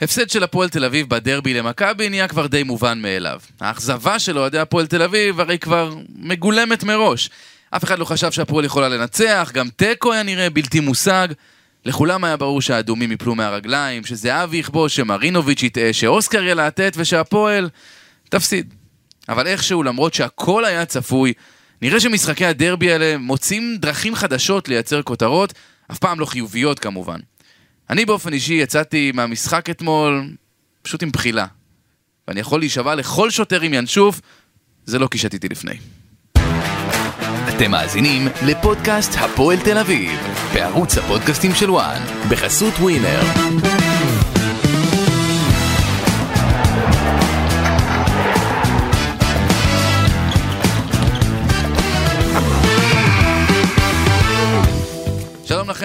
הפסד של הפועל תל אביב בדרבי למכבי נהיה כבר די מובן מאליו. האכזבה של אוהדי הפועל תל אביב הרי כבר מגולמת מראש. אף אחד לא חשב שהפועל יכולה לנצח, גם תיקו היה נראה בלתי מושג. לכולם היה ברור שהאדומים יפלו מהרגליים, שזהבי יכבוש, שמרינוביץ' יטעה, שאוסקר ילהטט ושהפועל תפסיד. אבל איכשהו, למרות שהכל היה צפוי, נראה שמשחקי הדרבי האלה מוצאים דרכים חדשות לייצר כותרות, אף פעם לא חיוביות כמובן. אני באופן אישי יצאתי מהמשחק אתמול פשוט עם בחילה. ואני יכול להישבע לכל שוטר עם ינשוף, זה לא כי שתיתי לפני. אתם מאזינים לפודקאסט הפועל תל אביב, בערוץ הפודקאסטים של וואן, בחסות ווינר.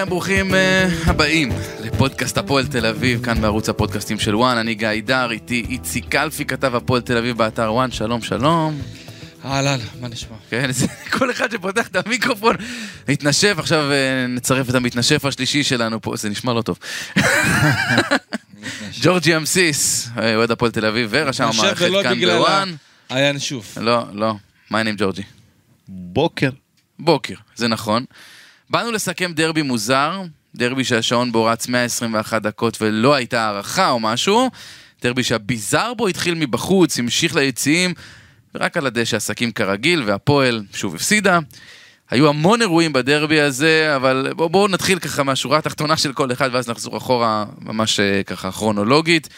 לכם, ברוכים אה, הבאים לפודקאסט הפועל תל אביב, כאן בערוץ הפודקאסטים של ONE, אני גיא דר, איתי איציק קלפי, כתב הפועל תל אביב באתר ONE, שלום שלום. אהלן, מה נשמע? כן, זה כל אחד שפותח את המיקרופון, מתנשף, עכשיו אה, נצרף את המתנשף השלישי שלנו פה, זה נשמע לא טוב. ג'ורג'י אמסיס, אה, אוהד הפועל תל אביב ואיש המערכת כאן ב ONE. הינשוף. לא, לא, מה העניינים ג'ורג'י? בוקר. בוקר, זה נכון. באנו לסכם דרבי מוזר, דרבי שהשעון בו רץ 121 דקות ולא הייתה הערכה או משהו, דרבי שהביזאר בו התחיל מבחוץ, המשיך ליציעים, ורק על הדשא עסקים כרגיל, והפועל שוב הפסידה. היו המון אירועים בדרבי הזה, אבל בואו בוא נתחיל ככה מהשורה התחתונה של כל אחד, ואז נחזור אחורה ממש אה, ככה כרונולוגית.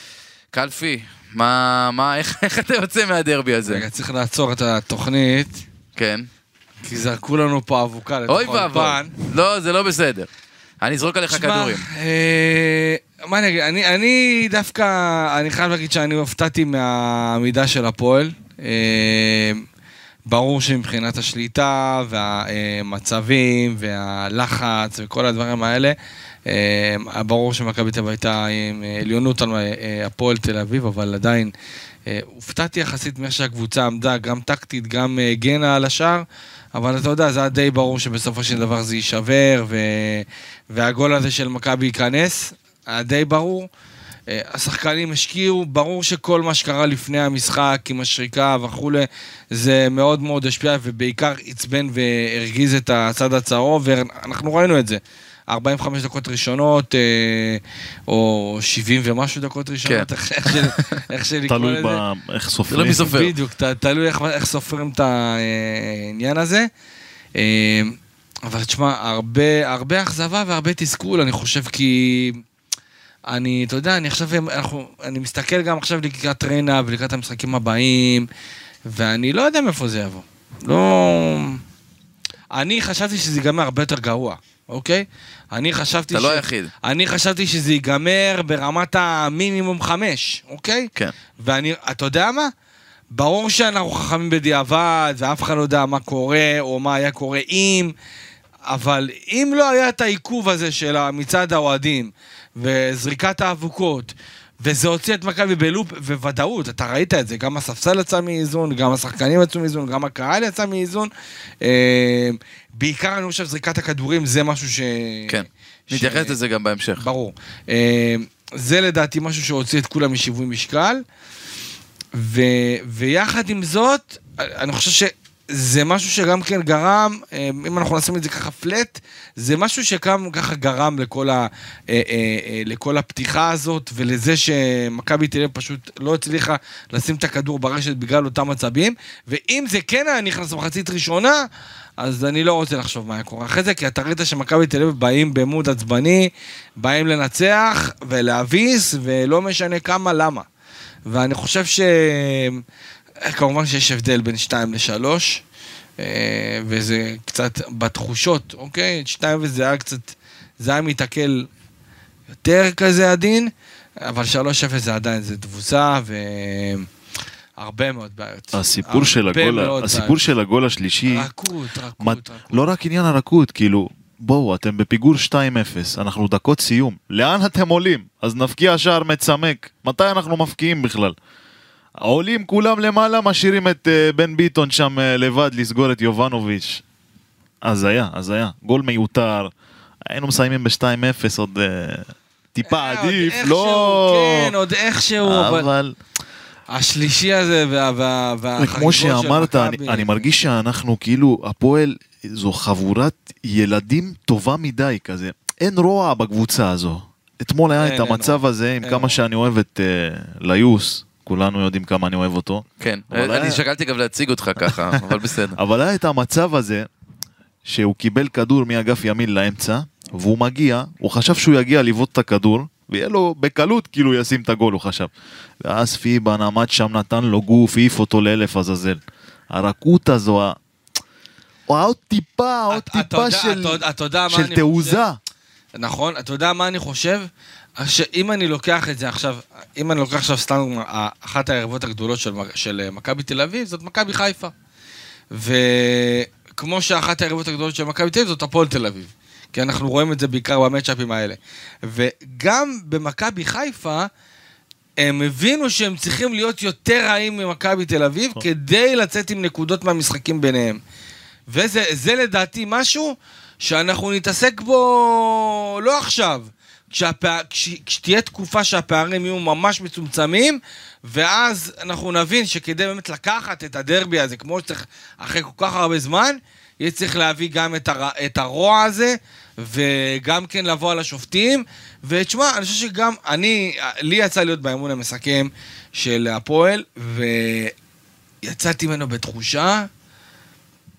קלפי, מה, מה, איך, איך אתה יוצא מהדרבי הזה? רגע, צריך לעצור את התוכנית, כן. כי זרקו לנו פה אבוקה לתוך אוי ואבוי. האולפן. לא, זה לא בסדר. אני אזרוק עליך כדורים. אה, מה אני אגיד, אני, דווקא, אני חייב להגיד שאני הופתעתי מהעמידה של הפועל. אה, ברור שמבחינת השליטה והמצבים והלחץ וכל הדברים האלה, אה, ברור שמכבי תל אביב הייתה עם עליונות על הפועל תל אביב, אבל עדיין הופתעתי יחסית מאיך שהקבוצה עמדה, גם טקטית, גם הגנה על השאר, אבל אתה יודע, זה היה די ברור שבסופו של דבר זה יישבר, ו... והגול הזה של מכבי ייכנס, היה די ברור. אה, השחקנים השקיעו, ברור שכל מה שקרה לפני המשחק עם השריקה וכולי, זה מאוד מאוד השפיע ובעיקר עצבן והרגיז את הצד הצהוב, ואנחנו ראינו את זה. 45 דקות ראשונות, אה, או 70 ומשהו דקות ראשונות, כן. איך איך שלקרוא תלוי לזה. ב- איך סופרים. לא מי סופר. בדיוק, תלוי איך, איך סופרים את העניין הזה. אה, אבל תשמע, הרבה, הרבה אכזבה והרבה תסכול, אני חושב, כי... אני, אתה יודע, אני עכשיו, אנחנו, אני מסתכל גם עכשיו לקראת ריינה ולקראת המשחקים הבאים, ואני לא יודע מאיפה זה יבוא. לא... אני חשבתי שזה ייגמר הרבה יותר גרוע, אוקיי? אני חשבתי אתה לא היחיד. אני חשבתי שזה ייגמר ברמת המינימום חמש, אוקיי? כן. ואני, אתה יודע מה? ברור שאנחנו חכמים בדיעבד, ואף אחד לא יודע מה קורה, או מה היה קורה אם, אבל אם לא היה את העיכוב הזה של מצד האוהדים, וזריקת האבוקות, וזה הוציא את מכבי בלופ, וודאות, אתה ראית את זה, גם הספסל יצא מאיזון, גם השחקנים יצאו מאיזון, גם הקהל יצא מאיזון. אה, בעיקר אני חושב זריקת הכדורים זה משהו ש... כן. ש- נתייחס לזה גם בהמשך. ברור. אה, זה לדעתי משהו שהוציא את כולם משיווי משקל. ו, ויחד עם זאת, אני חושב שזה משהו שגם כן גרם, אה, אם אנחנו נשים את זה ככה פלט, זה משהו שגם ככה גרם לכל, ה, אה, אה, לכל הפתיחה הזאת, ולזה שמכבי תל אביב פשוט לא הצליחה לשים את הכדור ברשת בגלל אותם מצבים, ואם זה כן היה נכנס במחצית ראשונה, אז אני לא רוצה לחשוב מה היה קורה אחרי זה, כי אתה ראית שמכבי תל אביב באים במוד עצבני, באים לנצח ולהביס, ולא משנה כמה, למה. ואני חושב ש... כמובן שיש הבדל בין 2 ל-3, וזה קצת בתחושות, אוקיי? 2 וזה היה קצת, זה היה מתעכל יותר כזה עדין, אבל 3-0 זה עדיין, זה תבוסה והרבה מאוד בעיות. הסיפור של הרבה הגול, מאוד הסיפור בעיות. של הגול השלישי, רכות, רכות, מת- רכות. לא רק עניין הרכות, כאילו, בואו, אתם בפיגור 2-0, אנחנו דקות סיום, לאן אתם עולים? אז נבקיע שער מצמק, מתי אנחנו מפקיעים בכלל? עולים כולם למעלה, משאירים את אה, בן ביטון שם אה, לבד לסגור את יובנוביץ'. הזיה, הזיה. גול מיותר. היינו מסיימים ב-2-0 עוד... אה, טיפה אה, עוד עדיף, איכשהו, לא... כן, עוד איכשהו, אבל אבל השלישי הזה וה- וה- והחגיגות כמו שאמרת, אני. אני מרגיש שאנחנו כאילו, הפועל זו חבורת ילדים טובה מדי כזה. אין רוע בקבוצה הזו. אתמול היה אין, את אין המצב רוע. הזה, עם אין כמה. שאני אוהב את uh, ליוס, כולנו יודעים כמה אני אוהב אותו. כן, אני היה- שקלתי גם להציג אותך ככה, אבל בסדר. אבל היה את המצב הזה, שהוא קיבל כדור מאגף ימין לאמצע, והוא מגיע, הוא חשב שהוא יגיע לבעוט את הכדור, ויהיה לו בקלות כאילו ישים את הגול, הוא חשב. ואז פיבן עמד שם, נתן לו גוף, העיף אותו לאלף עזאזל. הרכות הזו, ה- או עוד טיפה, עוד טיפה של, תעוזה. נכון, אתה יודע מה אני חושב? שאם אני לוקח את זה עכשיו, אם אני לוקח עכשיו סתם אחת היריבות הגדולות של, של אה, מכבי תל אביב, זאת מכבי חיפה. וכמו שאחת היריבות הגדולות של מכבי תל אביב, זאת הפועל תל אביב. כי אנחנו רואים את זה בעיקר במצ'אפים האלה. וגם במכבי חיפה, הם הבינו שהם צריכים להיות יותר רעים ממכבי תל אביב כדי לצאת עם נקודות מהמשחקים ביניהם. וזה זה לדעתי משהו שאנחנו נתעסק בו לא עכשיו, כשהפע... כש... כשתהיה תקופה שהפערים יהיו ממש מצומצמים, ואז אנחנו נבין שכדי באמת לקחת את הדרבי הזה, כמו שצריך אחרי כל כך הרבה זמן, יהיה צריך להביא גם את, הר... את הרוע הזה, וגם כן לבוא על השופטים. ותשמע, אני חושב שגם אני, לי יצא להיות באמון המסכם של הפועל, ויצאתי ממנו בתחושה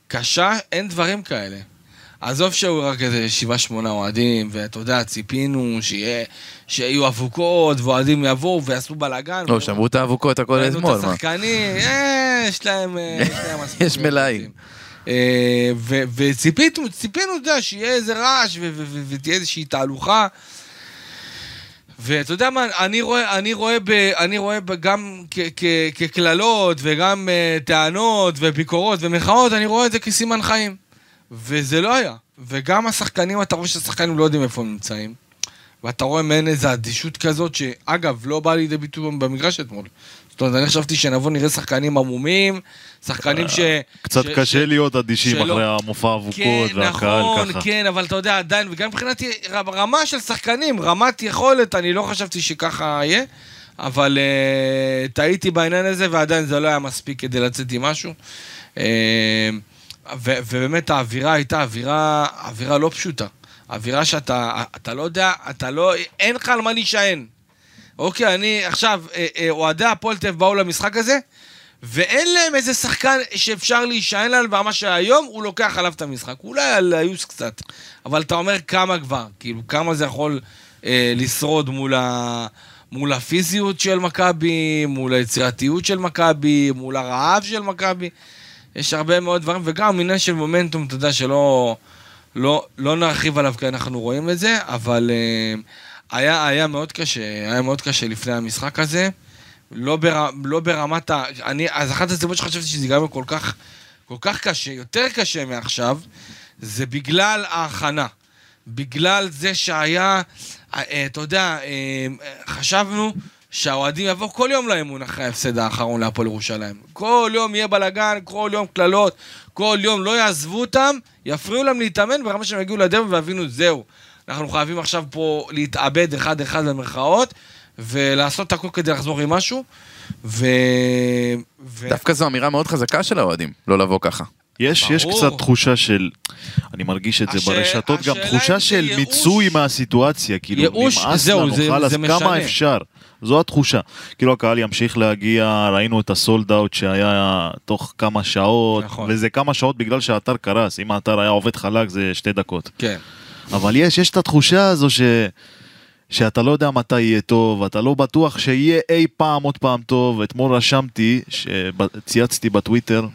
קשה, אין דברים כאלה. עזוב שהיו רק איזה שבעה שמונה אוהדים, ואתה יודע, ציפינו שיהיה, שיהיו אבוקות, ואוהדים יבואו ויעשו בלאגן. לא, שמרו את האבוקות הכל ראינו אתמול, את מה? השחקנים, אה, יש להם... אה, יש להם. רוצים. אה, וציפינו, ציפינו, אתה יודע, שיהיה איזה רעש ותהיה איזושהי תהלוכה. ואתה יודע מה, אני רואה, אני רואה, ב, אני רואה ב, גם כקללות וגם uh, טענות וביקורות ומחאות, אני רואה את זה כסימן חיים. וזה לא היה. וגם השחקנים, אתה רואה שהשחקנים לא יודעים איפה הם נמצאים. ואתה רואה מעין איזו אדישות כזאת, שאגב, לא באה לידי ביטוי במגרש אתמול. זאת אומרת, אני חשבתי שנבוא נראה שחקנים עמומים, שחקנים ש... קצת ש- קשה ש- להיות אדישים שלא- אחרי המופע אבוקות כן, והקהל נכון, ככה. כן, אבל אתה יודע, עדיין, וגם מבחינת רמה של שחקנים, רמת יכולת, אני לא חשבתי שככה יהיה, אבל uh, טעיתי בעניין הזה, ועדיין זה לא היה מספיק כדי לצאת עם משהו. Uh, ו- ובאמת האווירה הייתה אווירה, אווירה לא פשוטה. אווירה שאתה אתה לא יודע, אתה לא, אין לך על מה להישען. אוקיי, אני עכשיו, אה, אה, אוהדי הפועל תל באו למשחק הזה, ואין להם איזה שחקן שאפשר להישען עליו, ומה שהיום הוא לוקח עליו את המשחק. אולי על היוס קצת, אבל אתה אומר כמה כבר, כאילו, כמה זה יכול אה, לשרוד מול, ה, מול הפיזיות של מכבי, מול היצירתיות של מכבי, מול הרעב של מכבי. יש הרבה מאוד דברים, וגם עניין של מומנטום, אתה יודע, שלא לא, לא נרחיב עליו כי אנחנו רואים את זה, אבל אה, היה, היה מאוד קשה, היה מאוד קשה לפני המשחק הזה. לא, בר, לא ברמת ה... אני, אז אחת הסיבות שחשבתי שזה ייגמר כל כך, כל כך קשה, יותר קשה מעכשיו, זה בגלל ההכנה. בגלל זה שהיה, אה, אתה יודע, אה, חשבנו שהאוהדים יבואו כל יום לאמון אחרי ההפסד האחרון להפועל ירושלים. כל יום יהיה בלאגן, כל יום קללות, כל יום לא יעזבו אותם, יפריעו להם להתאמן ברמה שהם יגיעו לדרבי ויבינו, זהו. אנחנו חייבים עכשיו פה להתאבד אחד-אחד במרכאות, ולעשות את הכל כדי לחזור עם משהו. ו... ו... דווקא זו אמירה מאוד חזקה של האוהדים, לא לבוא ככה. יש, יש. קצת תחושה של, אני מרגיש את זה הש- ברשתות, גם תחושה של ייאוש. מיצוי מהסיטואציה, כאילו, ייאוש, נמאס זהו, לנו, זה- חלאס, זה כמה משנה. אפשר? זו התחושה. כאילו הקהל ימשיך להגיע, ראינו את הסולד אאוט שהיה תוך כמה שעות, נכון. וזה כמה שעות בגלל שהאתר קרס, אם האתר היה עובד חלק זה שתי דקות. כן. אבל יש, יש את התחושה הזו ש... שאתה לא יודע מתי יהיה טוב, אתה לא בטוח שיהיה אי פעם עוד פעם טוב. אתמול רשמתי, שב- צייצתי בטוויטר,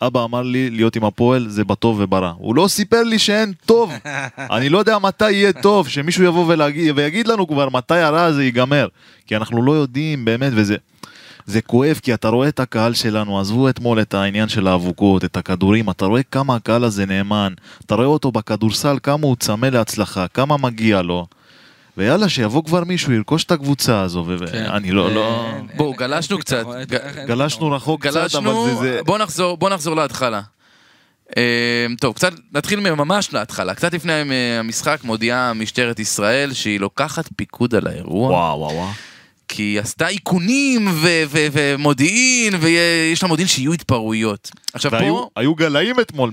שאבא אמר לי להיות עם הפועל זה בטוב וברע. הוא לא סיפר לי שאין טוב. אני לא יודע מתי יהיה טוב, שמישהו יבוא ולהגיד, ויגיד לנו כבר מתי הרע הזה ייגמר. כי אנחנו לא יודעים באמת, וזה... זה כואב כי אתה רואה את הקהל שלנו, עזבו אתמול את העניין של האבוקות, את הכדורים, אתה רואה כמה הקהל הזה נאמן, אתה רואה אותו בכדורסל, כמה הוא צמא להצלחה, כמה מגיע לו, ויאללה, שיבוא כבר מישהו, ירכוש את הקבוצה הזו, כן. ואני לא, לא... בואו, גלשנו קצת. גלשנו. רחוק קצת, אבל זה... זה... בוא נחזור, בוא נחזור להתחלה. אה, טוב, קצת נתחיל ממש להתחלה. קצת לפני אה, המשחק מודיעה משטרת ישראל שהיא לוקחת פיקוד על האירוע. וואו וואו וואו. כי היא עשתה איכונים ו- ו- ומודיעין, ויש לה מודיעין שיהיו התפרעויות. עכשיו והיו פה, היו גלאים אתמול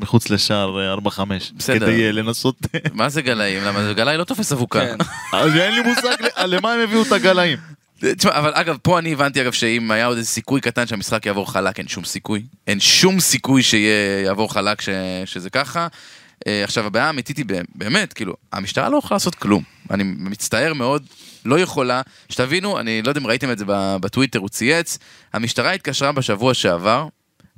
מחוץ לשער 4-5. בסדר. כדי אה, לנסות... מה זה גלאים? למה גלאי לא תופס אבוקה. כן. אז אין לי מושג למה הם הביאו את הגלאים. תשמע, אבל אגב, פה אני הבנתי אגב שאם היה עוד איזה סיכוי קטן שהמשחק יעבור חלק, אין שום סיכוי. אין שום סיכוי שיעבור חלק ש... שזה ככה. אה, עכשיו, הבעיה האמיתית היא באמת, כאילו, המשטרה לא יכולה לעשות כלום. אני מצטער מאוד, לא יכולה. שתבינו, אני לא יודע אם ראיתם את זה בטוויטר, הוא צייץ, המשטרה התקשרה בשבוע שעבר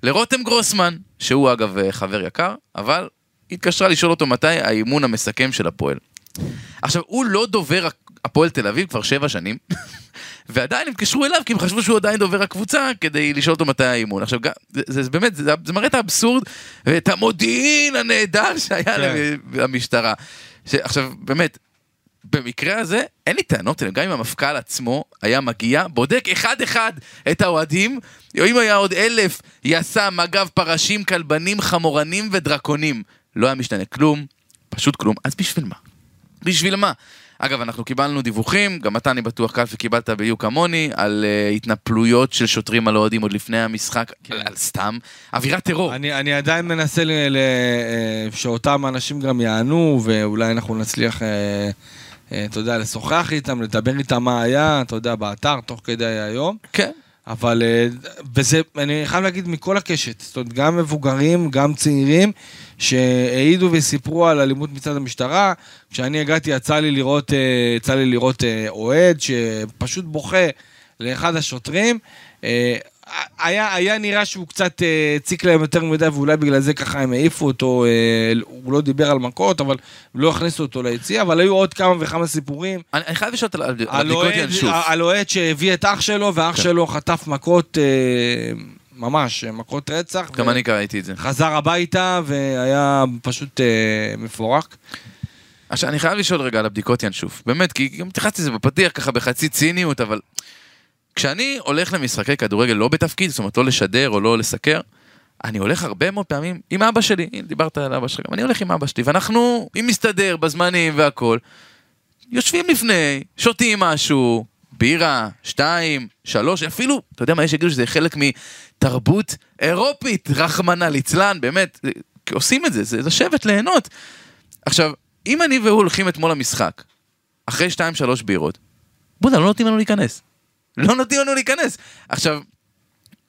לרותם גרוסמן, שהוא אגב אה, חבר יקר, אבל התקשרה לשאול אותו מתי האימון המסכם של הפועל. עכשיו, הוא לא דובר הפועל תל אביב כבר שבע שנים, ועדיין הם התקשרו אליו כי הם חשבו שהוא עדיין דובר הקבוצה כדי לשאול אותו מתי האימון. עכשיו, זה, זה, זה באמת, זה, זה מראה את האבסורד ואת המודיעין הנהדר שהיה כן. למשטרה. ש- עכשיו, באמת, במקרה הזה, אין לי טענות אליהם, גם אם המפכ"ל עצמו היה מגיע, בודק אחד-אחד את האוהדים, או אם היה עוד אלף יס"מ, מג"ב, פרשים, כלבנים, חמורנים ודרקונים. לא היה משתנה כלום, פשוט כלום. אז בשביל מה? בשביל מה? אגב, אנחנו קיבלנו דיווחים, גם אתה, אני בטוח, קלפי, קיבלת בדיוק כמוני, על uh, התנפלויות של שוטרים על אוהדים עוד לפני המשחק, כן. על, על סתם אווירת טרור. אני, אני עדיין מנסה ל, ל, אה, שאותם אנשים גם יענו, ואולי אנחנו נצליח, אה, אתה יודע, לשוחח איתם, לדבר איתם מה היה, אתה יודע, באתר, תוך כדי היום. כן. אבל, אה, וזה, אני חייב להגיד מכל הקשת, זאת אומרת, גם מבוגרים, גם צעירים, שהעידו וסיפרו על אלימות מצד המשטרה. כשאני הגעתי, יצא לי לראות, אה, יצא לי לראות אה, אוהד שפשוט בוכה לאחד השוטרים. היה, היה נראה שהוא קצת אה, הציק להם יותר מדי, ואולי בגלל זה ככה הם העיפו אותו, אה, הוא לא דיבר על מכות, אבל לא הכניסו אותו ליציע, אבל היו עוד כמה וכמה סיפורים. אני, אני חייב לשאול על, הבדיקות ינשוף. על אוהד שהביא את אח שלו, ואח כן. שלו חטף מכות, אה, ממש, מכות רצח. גם ו- אני קראתי את זה. חזר הביתה והיה פשוט אה, מפורק. עכשיו, אני חייב לשאול רגע על הבדיקות ינשוף. באמת, כי גם התייחסתי לזה בפתיח ככה בחצי ציניות, אבל כשאני הולך למשחקי כדורגל לא בתפקיד, זאת אומרת לא לשדר או לא לסקר, אני הולך הרבה מאוד פעמים עם אבא שלי, הנה, דיברת על אבא שלך, אני הולך עם אבא שלי, ואנחנו, אם מסתדר בזמנים והכל, יושבים לפני, שותים משהו, בירה, שתיים, שלוש, אפילו, אתה יודע מה, יש שיגידו שזה חלק מתרבות אירופית, רחמנא ליצלן, באמת, עושים את זה, זה לשבת, ליהנות. עכשיו, אם אני והוא הולכים אתמול למשחק, אחרי שתיים, שלוש בירות, בוא'נה, לא נותנים לנו להיכנס. לא נותנים לנו להיכנס. עכשיו,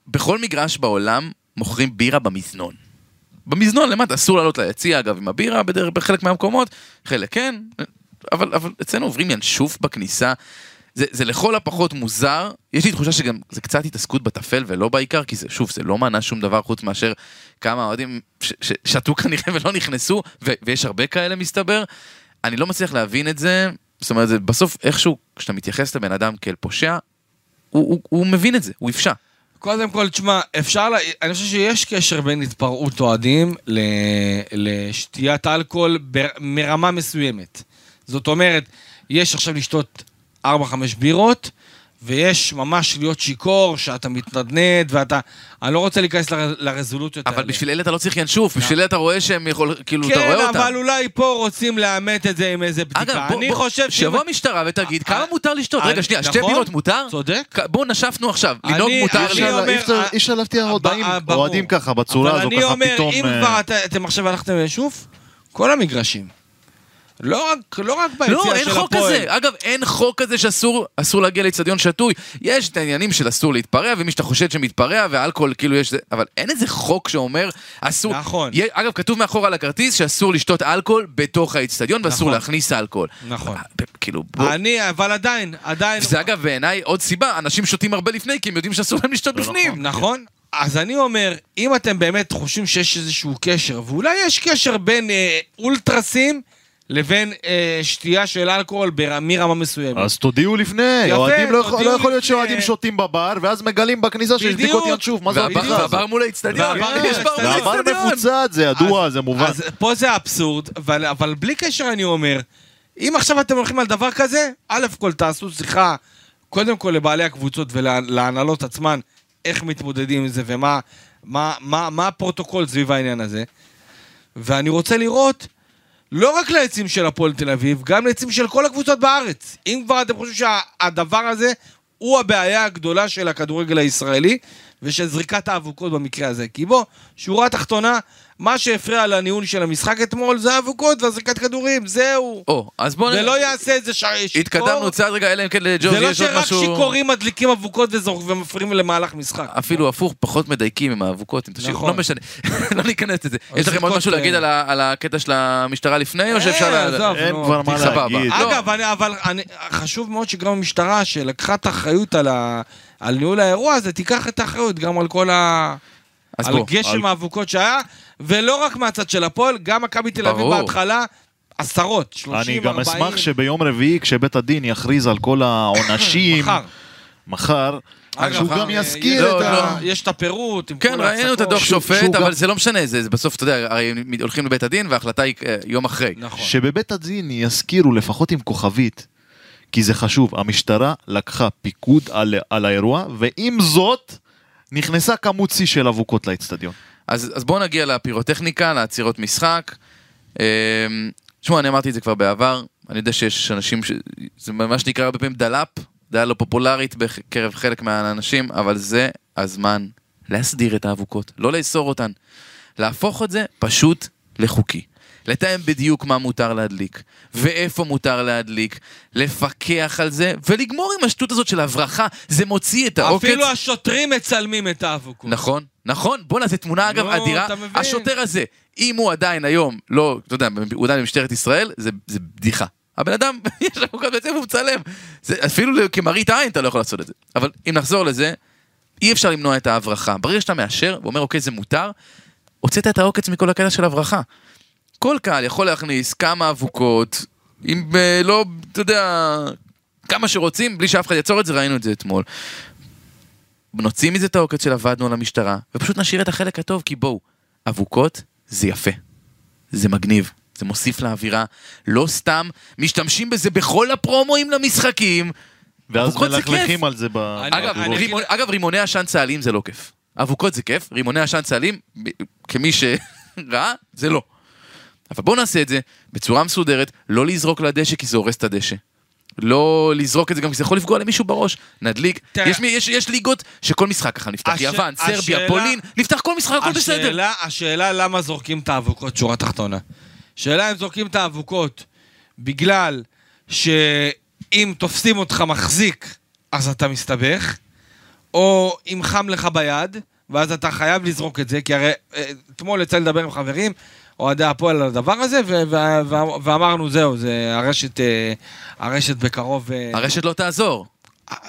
בכל מגרש בעולם מוכרים בירה במזנון. במזנון למטה, אסור לעלות ליציע אגב עם הבירה בדרך, בחלק מהמקומות, חלק כן, אבל, אבל אצלנו עוברים ינשוף בכניסה. זה, זה לכל הפחות מוזר, יש לי תחושה שגם זה קצת התעסקות בטפל ולא בעיקר, כי זה, שוב, זה לא מנה שום דבר חוץ מאשר כמה אוהדים ש- ש- שתו כנראה ולא נכנסו, ו- ויש הרבה כאלה מסתבר. אני לא מצליח להבין את זה, זאת אומרת, זה בסוף איכשהו, כשאתה מתייחס לבן אדם כאל פושע, הוא, הוא, הוא מבין את זה, הוא יפשע. קודם כל, תשמע, אפשר, לה... אני חושב שיש קשר בין התפרעות אוהדים ל... לשתיית אלכוהול בר... מרמה מסוימת. זאת אומרת, יש עכשיו לשתות 4-5 בירות, ויש ממש להיות שיכור, שאתה מתנדנד, ואתה... אני לא רוצה להיכנס לר... לרזולוציות אבל בשביל אלה אתה לא צריך ינשוף, בשביל אלה אתה רואה שהם יכול, כאילו, אתה כן, רואה אותם. אבל אולי פה רוצים לאמת את זה עם איזה בדיקה. אגב, בוא, אני בוא, חושב שאם- שיבוא המשטרה ותגיד, אה, כמה מותר לשתות? אה, רגע, שנייה, שתי נכון, בירות מותר? צודק. כ- בואו נשפנו עכשיו, לנהוג אני- מותר אני לי. אומר- אי אפשר- אי אפשר להבטיח ב- אוהדים- ב- ברור. אוהדים ככה, בצורה הזו, אבל אני ככה אומר, פתאום... אם אה, כבר אתה- אתם עכשיו הלכתם ליישוב, כל המגרשים. לא רק, לא רק ביציאה לא, של אין חוק הפועל. כזה. אגב, אין חוק כזה שאסור אסור להגיע לאצטדיון שתוי. יש את העניינים של אסור להתפרע, ומי שאתה חושד שמתפרע, ואלכוהול כאילו יש... זה- אבל אין איזה חוק שאומר אסור... נכון. יהיה- אגב, כתוב מאחור על הכרטיס שאסור לשתות אלכוהול בתוך האצטדיון, ואסור נכון. להכניס אלכוהול. נכון. ב- כאילו, בוא... אני, אבל עדיין, עדיין... זה אגב בעיניי עוד סיבה, אנשים שותים הרבה לפני, כי הם יודעים שאסור להם לשתות בפנים. נכון? אז אני אומר, אם אתם באמת חושבים שיש איזשהו קשר, ואולי יש קשר בין אה, אולטרסים לבין אה, שתייה של אלכוהול בר- מרמה מסוימת. אז תודיעו לפני, יפה, אוהדים לא יכול- תודיעו לא יכול להיות לפני. שאוהדים שותים בבר, ואז מגלים בכניסה שיש. בדיקות ינשוף, מה זה הבדיחה הזאת? והבר מול האצטדיון, והבר יש בר מול האצטדיון. והבר. מפוצץ, זה ידוע, זה מובן. אז פה זה אבסורד, אבל, אבל בלי קשר אני אומר, אם עכשיו אתם הולכים על דבר כזה, א' כל תעשו שיחה, קודם כל לבעלי הקבוצות ולהנהלות עצמן, איך מתמודדים עם זה ומה מה, מה, מה הפרוטוקול סביב העניין הזה. ואני רוצה לראות לא רק לעצים של הפועל תל אביב, גם לעצים של כל הקבוצות בארץ. אם כבר אתם חושבים שהדבר הזה הוא הבעיה הגדולה של הכדורגל הישראלי, ושל זריקת האבוקות במקרה הזה. כי בוא, שורה תחתונה, מה שהפריע לניהול של המשחק אתמול זה האבוקות והזריקת כדורים, זהו. או, אז בואו... ולא יעשה את זה ש... שיכור. התקדמנו צעד רגע, אלא אם כן לג'ורג' זה לא יש עוד שרק משהו... שיכורים מדליקים אבוקות וזורק ומפריעים למהלך משחק. אפילו הפוך, פחות מדייקים עם האבוקות, אם תשאיר, נכון. לא משנה, לא ניכנס לזה. יש לכם עוד משהו להגיד על הקטע של המשטרה לפני, או שאפשר... אין נו, כבר מה. להגיד. לא. אגב, אני, אבל אני, חשוב מאוד שגם המשטרה, שלקחה את האחריות על, ניהול האירוע הזה, תיקח את האחריות גם על כל ה... על בוא, גשם על- האבוקות שהיה, ולא רק מהצד של הפועל, גם מכבי תל אביב ברור. בהתחלה, עשרות, 30, אני 40. גם אשמח שביום רביעי, כשבית הדין יכריז על כל העונשים, מחר. מחר, אגב, שהוא מחר, גם אה, יזכיר את לא. ה... יש את הפירוט. עם כן, כל ראינו את. הדוח שופט, אבל גם- זה לא משנה, זה זה בסוף, אתה יודע, הרי הולכים לבית הדין וההחלטה היא אה, יום אחרי. נכון. שבבית הדין יזכירו לפחות עם כוכבית, כי זה חשוב, המשטרה לקחה פיקוד על, על האירוע, ועם זאת, נכנסה כמות שיא של אבוקות לאצטדיון. אז, אז בואו נגיע לפירוטכניקה, לעצירות משחק. תשמעו, אני אמרתי את זה כבר בעבר, אני יודע שיש אנשים, ש... זה מה שנקרא הרבה פעמים דלאפ, דעה לא פופולרית בקרב חלק מהאנשים, אבל זה הזמן להסדיר את האבוקות, לא לאסור אותן. להפוך את זה פשוט לחוקי. לתאם בדיוק מה מותר להדליק, ואיפה מותר להדליק, לפקח על זה, ולגמור עם השטות הזאת של הברחה, זה מוציא את העוקץ. אפילו השוטרים מצלמים את האבוקות. נכון, נכון, בואנה, זו תמונה אגב נו, אדירה. השוטר הזה, אם הוא עדיין היום, לא, אתה יודע, הוא עדיין במשטרת ישראל, זה, זה בדיחה. הבן אדם, יש לו כל בעצם הוא מצלם. זה, אפילו כמראית עין אתה לא יכול לעשות את זה. אבל אם נחזור לזה, אי אפשר למנוע את ההברחה. ברגע שאתה מאשר ואומר, אוקיי, זה מותר, הוצאת את העוקץ מכל הקטע של הברחה. כל קהל יכול להכניס כמה אבוקות, אם אה, לא, אתה יודע, כמה שרוצים, בלי שאף אחד יעצור את זה, ראינו את זה אתמול. נוציא מזה את העוקץ של עבדנו על המשטרה, ופשוט נשאיר את החלק הטוב, כי בואו, אבוקות זה יפה. זה מגניב, זה מוסיף לאווירה. לא סתם משתמשים בזה בכל הפרומואים למשחקים. ואז. מלכלכים על זה אני- אגב, רימון, אגב, רימוני עשן צה"ליים זה לא כיף. אבוקות זה כיף, רימוני עשן צה"ליים, ב- כמי שראה, זה לא. אבל בואו נעשה את זה בצורה מסודרת, לא לזרוק לדשא כי זה הורס את הדשא. לא לזרוק את זה גם כי זה יכול לפגוע למישהו בראש. נדליק. תראה. יש, יש, יש ליגות שכל משחק ככה נפתח. הש- יוון, סרביה, השאלה- פולין, נפתח כל משחק, הכל בסדר. השאלה, למה זורקים את האבוקות, שורה תחתונה. שאלה אם זורקים את האבוקות בגלל שאם תופסים אותך מחזיק, אז אתה מסתבך, או אם חם לך ביד, ואז אתה חייב לזרוק את זה, כי הרי אה, אתמול יצא לדבר עם חברים, אוהדי הפועל על הדבר הזה, ו- ו- ו- ואמרנו, זהו, זה הרשת, אה, הרשת בקרוב... אה, הרשת לא תעזור.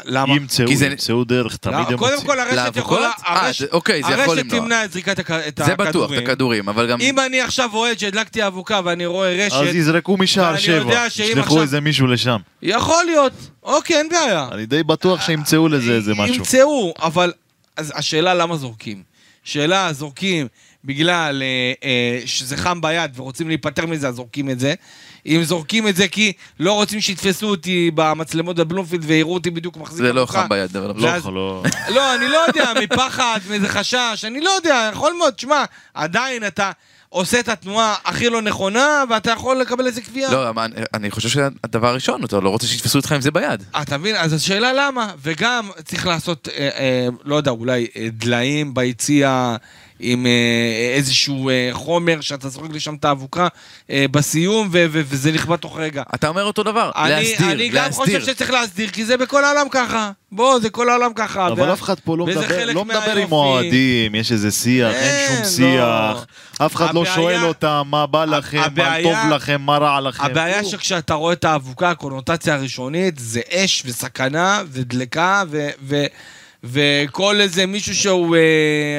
למה? ימצאו, כי זה- ימצאו דרך, תמיד לא, הם קודם מוצאים. כל הרשת? יכולה... אה, הרשת- זה- אוקיי, זה יכול הרשת למנוע. תמנע את זריקת הכ- את זה בטוח, את הכדורים. הכדורים, אבל גם... אם אני עכשיו אוהד שהדלקתי אבוקה ואני רואה רשת, אז יזרקו משער שבע, ישלחו עכשיו- איזה מישהו לשם. יכול להיות. אוקיי, אין בעיה. אני די בטוח שימצאו לזה איזה משהו. ימצאו, אבל... אז השאלה למה זורקים. שאלה, זורקים בגלל אה, אה, שזה חם ביד ורוצים להיפטר מזה, אז זורקים את זה. אם זורקים את זה כי לא רוצים שיתפסו אותי במצלמות בבלומפילד ויראו אותי בדיוק מחזיק זה לא. חם ביד, אבל... לא, ואז- לא... לא, אני לא יודע, מפחד, מאיזה חשש, אני לא יודע, יכול מאוד, שמע, עדיין אתה עושה את התנועה הכי לא נכונה, ואתה יכול לקבל איזה קביעה. לא, אני- אני חושב שהדבר הראשון, אתה לא רוצה שיתפסו אותך עם זה ביד. אתה מבין? אז השאלה למה, וגם צריך לעשות, אה, אה, לא יודע, אולי אה, דליים ביציע עם אה, איזשהו אה, חומר שאתה זורק לשם את האבוקה אה, בסיום, ו- ו- וזה נכבה תוך רגע. אתה אומר אותו דבר, אני, להסדיר, אני גם חושב להסדיר. שצריך להסדיר, כי זה בכל העולם ככה. בוא, זה כל העולם ככה. אבל אף אחד פה לא מדבר, לא מדבר. עם אוהדים, יש איזה שיח, אין אין, שום שיח. אף אחד לא שואל אותם מה בא לכם, מה טוב לכם, מה רע לכם. הבעיה כלום. שכשאתה רואה את האבוקה, הקונוטציה הראשונית זה אש וסכנה ודלקה ו- ו- וכל איזה מישהו שהוא,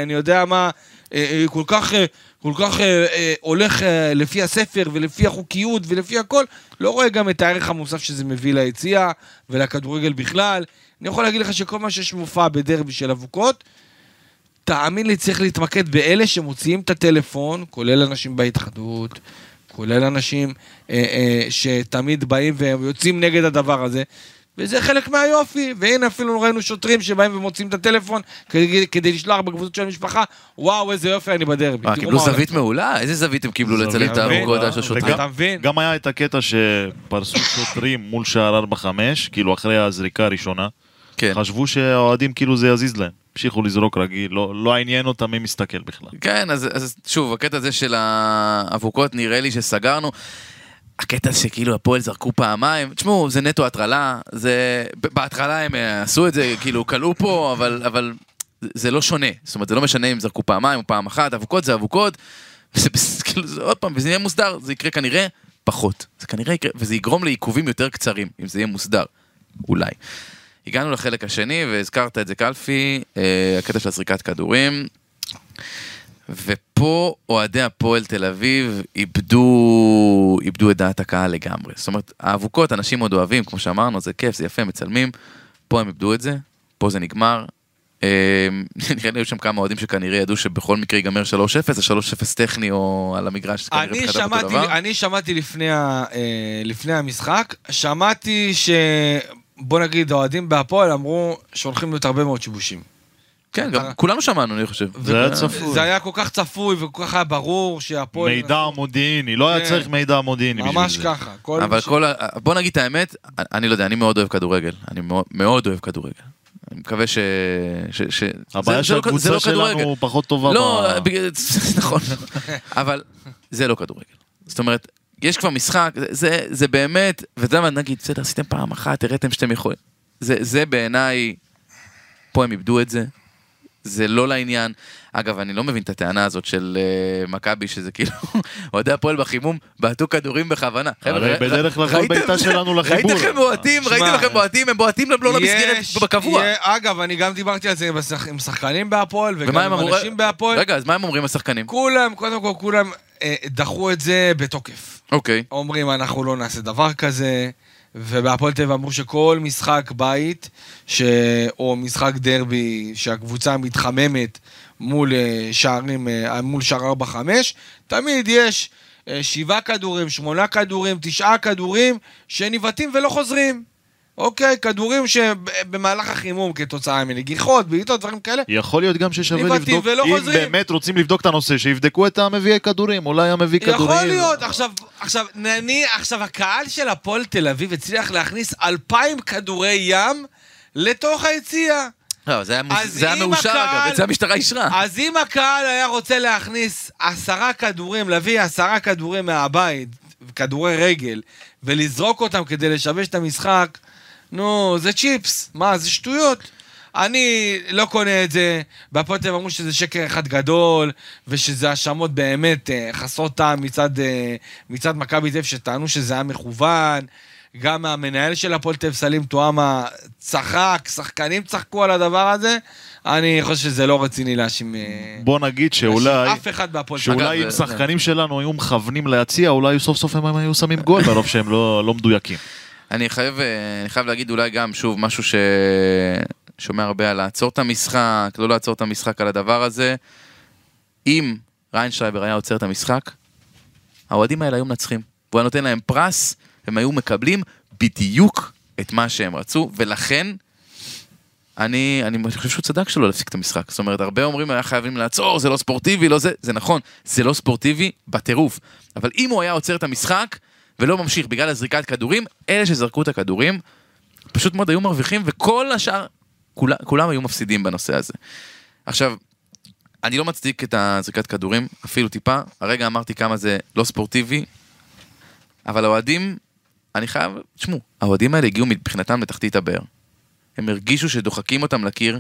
אני יודע מה, כל כך, אה, כל כך אה, אה, הולך אה, לפי הספר ולפי החוקיות ולפי הכל, לא רואה גם את הערך המוסף שזה מביא ליציע ולכדורגל בכלל. אני יכול להגיד לך שכל מה שיש מופע בדרבי של אבוקות, תאמין לי, צריך להתמקד באלה שמוציאים את הטלפון, כולל אנשים בהתאחדות, כולל אנשים אה, אה, שתמיד באים ויוצאים נגד הדבר הזה. וזה חלק מהיופי, והנה אפילו ראינו שוטרים שבאים ומוצאים את הטלפון כדי, כדי לשלוח בקבוצות של המשפחה, וואו איזה יופי אני בדרבי. אה, קיבלו זווית פה." מעולה? איזה זווית הם קיבלו לצלם את מעולה. של השוטרים? וגם- אתה מבין? גם היה את הקטע שפרסו שוטרים מול שער 4-5, כאילו אחרי הזריקה הראשונה. כן. חשבו שהאוהדים כאילו זה יזיז להם. המשיכו לזרוק רגיל, לא לא עניין אותם מי מסתכל בכלל. כן, אז, אז שוב, הקטע הזה של האבוקות, נראה לי שסגרנו. הקטע שכאילו הפועל זרקו פעמיים, תשמעו, זה נטו הטרלה, זה... בהתחלה הם אה, עשו את זה, כאילו, כלאו פה, אבל, אבל זה לא שונה. זאת אומרת, זה לא משנה אם זרקו פעמיים או פעם אחת, אבוקות זה אבוקות, וזה כאילו, זה עוד פעם, וזה יהיה מוסדר, זה יקרה כנראה פחות. זה כנראה יקרה, וזה יגרום לעיכובים יותר קצרים, אם זה יהיה מוסדר. אולי. הגענו לחלק השני, והזכרת את זה קלפי, אה, הקטע של הזריקת כדורים. ופה אוהדי הפועל תל אביב איבדו, איבדו את דעת הקהל לגמרי. זאת אומרת, האבוקות, אנשים עוד אוהבים, כמו שאמרנו, זה כיף, זה יפה, מצלמים. פה הם איבדו את זה, פה זה נגמר. אה, נראה לי היו שם כמה אוהדים שכנראה ידעו שבכל מקרה ייגמר 3-0, זה 3-0 טכני או על המגרש, אני שמעתי. אני שמעתי לפני, ה- אה, לפני המשחק, שמעתי ש... בוא נגיד, האוהדים בהפועל אמרו שהולכים להיות הרבה מאוד שיבושים. כן, גם כולנו שמענו, אני חושב. זה היה צפוי. זה היה כל כך צפוי וכל כך היה ברור שהפועל... מידע מודיעיני, לא היה כן. צריך מידע מודיעיני בשביל זה. ממש ככה. אבל כל. בוא נגיד את האמת, אני לא יודע, אני מאוד אוהב כדורגל. אני מאוד, מאוד אוהב כדורגל. אני מקווה ש... ש... ש... הבעיה לא- שהקבוצה לא כדורגל. שלנו פחות טובה. לא, בגלל- נכון, אבל זה לא כדורגל. זאת אומרת, יש כבר משחק, זה- באמת, ואתה יודע מה, נגיד, בסדר, עשיתם פעם אחת, הראיתם שאתם יכולים. זה, זה בעיניי, פה הם איבדו את זה, זה לא לעניין. אגב, אני לא מבין את הטענה הזאת של uh, מכבי, שזה כאילו, אוהדי הפועל בחימום בעטו כדורים בכוונה. הרי בדרך כלל כל ראיתם- בעיטה שלנו לחיבור. ראיתם איך בועטים, ראיתם הם בועטים, הם בועטים לא למסגרת בקבוע. אגב, אני גם דיברתי על זה עם שחקנים בהפועל, וגם ומה עם? אנשים בהפועל. רגע, אז מה הם אומרים השחקנים? כולם, קודם כל, כולם אה, דחו את זה בתוקף. אוקיי. אומרים, אנחנו לא נעשה דבר כזה, ובהפועל תל אביב אמרו שכל משחק בית, ש... או משחק דרבי, שהקבוצה מתחממת מול אה, שערים, אה, מול שער 4-5, תמיד יש אה, שבעה כדורים, שמונה כדורים, תשעה כדורים, שניבטים ולא חוזרים. אוקיי, כדורים שבמהלך החימום כתוצאה מנגיחות, בעיטות, דברים כאלה, יכול להיות גם ששווה לבדוק, ולא אם חוזרים. באמת רוצים לבדוק את הנושא, שיבדקו את המביאי כדורים, אולי המביא כדורים. יכול להיות, עכשיו, עכשיו, נניח, עכשיו הקהל של הפועל תל אביב הצליח להכניס אלפיים כדורי ים לתוך היציע. לא, זה היה זה היה מאושר הקהל- אגב, את זה המשטרה אישרה. אז אם הקהל היה רוצה להכניס עשרה כדורים, להביא עשרה כדורים מהבית, כדורי רגל, ולזרוק אותם כדי לשבש את המשחק, נו, זה צ'יפס. מה, זה שטויות. אני לא קונה את זה, בהפועל תל אביב אמרו שזה שקר אחד גדול, ושזה האשמות באמת אה, חסרות טעם מצד, אה, מצד מכבי תל אביב, שטענו שזה היה מכוון. גם המנהל של הפועל תל אביב, סלים טועמה, צחק, שחקנים צחקו על הדבר הזה. אני חושב שזה לא רציני להאשים... אה, בוא נגיד שאולי, אף אחד בהפועל תל אביב. שאולי אם שחקנים שלנו היו מכוונים ליציע, אולי סוף סוף הם היו שמים גול, ברוב שהם לא לא מדויקים. אני חייב, אה, אני חייב להגיד אולי גם, שוב, משהו ששומע הרבה על לעצור את המשחק, לא לעצור את המשחק על הדבר הזה. אם ריינשרייבר היה עוצר את המשחק, האוהדים האלה היו מנצחים. והוא היה נותן להם פרס, הם היו מקבלים בדיוק את מה שהם רצו, ולכן אני, אני חושב שהוא צדק שלא להפסיק את המשחק. זאת אומרת, הרבה אומרים היה חייבים לעצור, זה לא ספורטיבי, לא זה, זה נכון, זה לא ספורטיבי בטירוף. אבל אם הוא היה עוצר את המשחק ולא ממשיך בגלל הזריקת כדורים, אלה שזרקו את הכדורים פשוט מאוד היו מרוויחים, וכל השאר, כולם, כולם היו מפסידים בנושא הזה. עכשיו, אני לא מצדיק את הזריקת כדורים, אפילו טיפה. הרגע אמרתי כמה זה לא ספורטיבי, אבל האוהדים, אני חייב, תשמעו, האוהדים האלה הגיעו מבחינתם לתחתית הבאר. הם הרגישו שדוחקים אותם לקיר,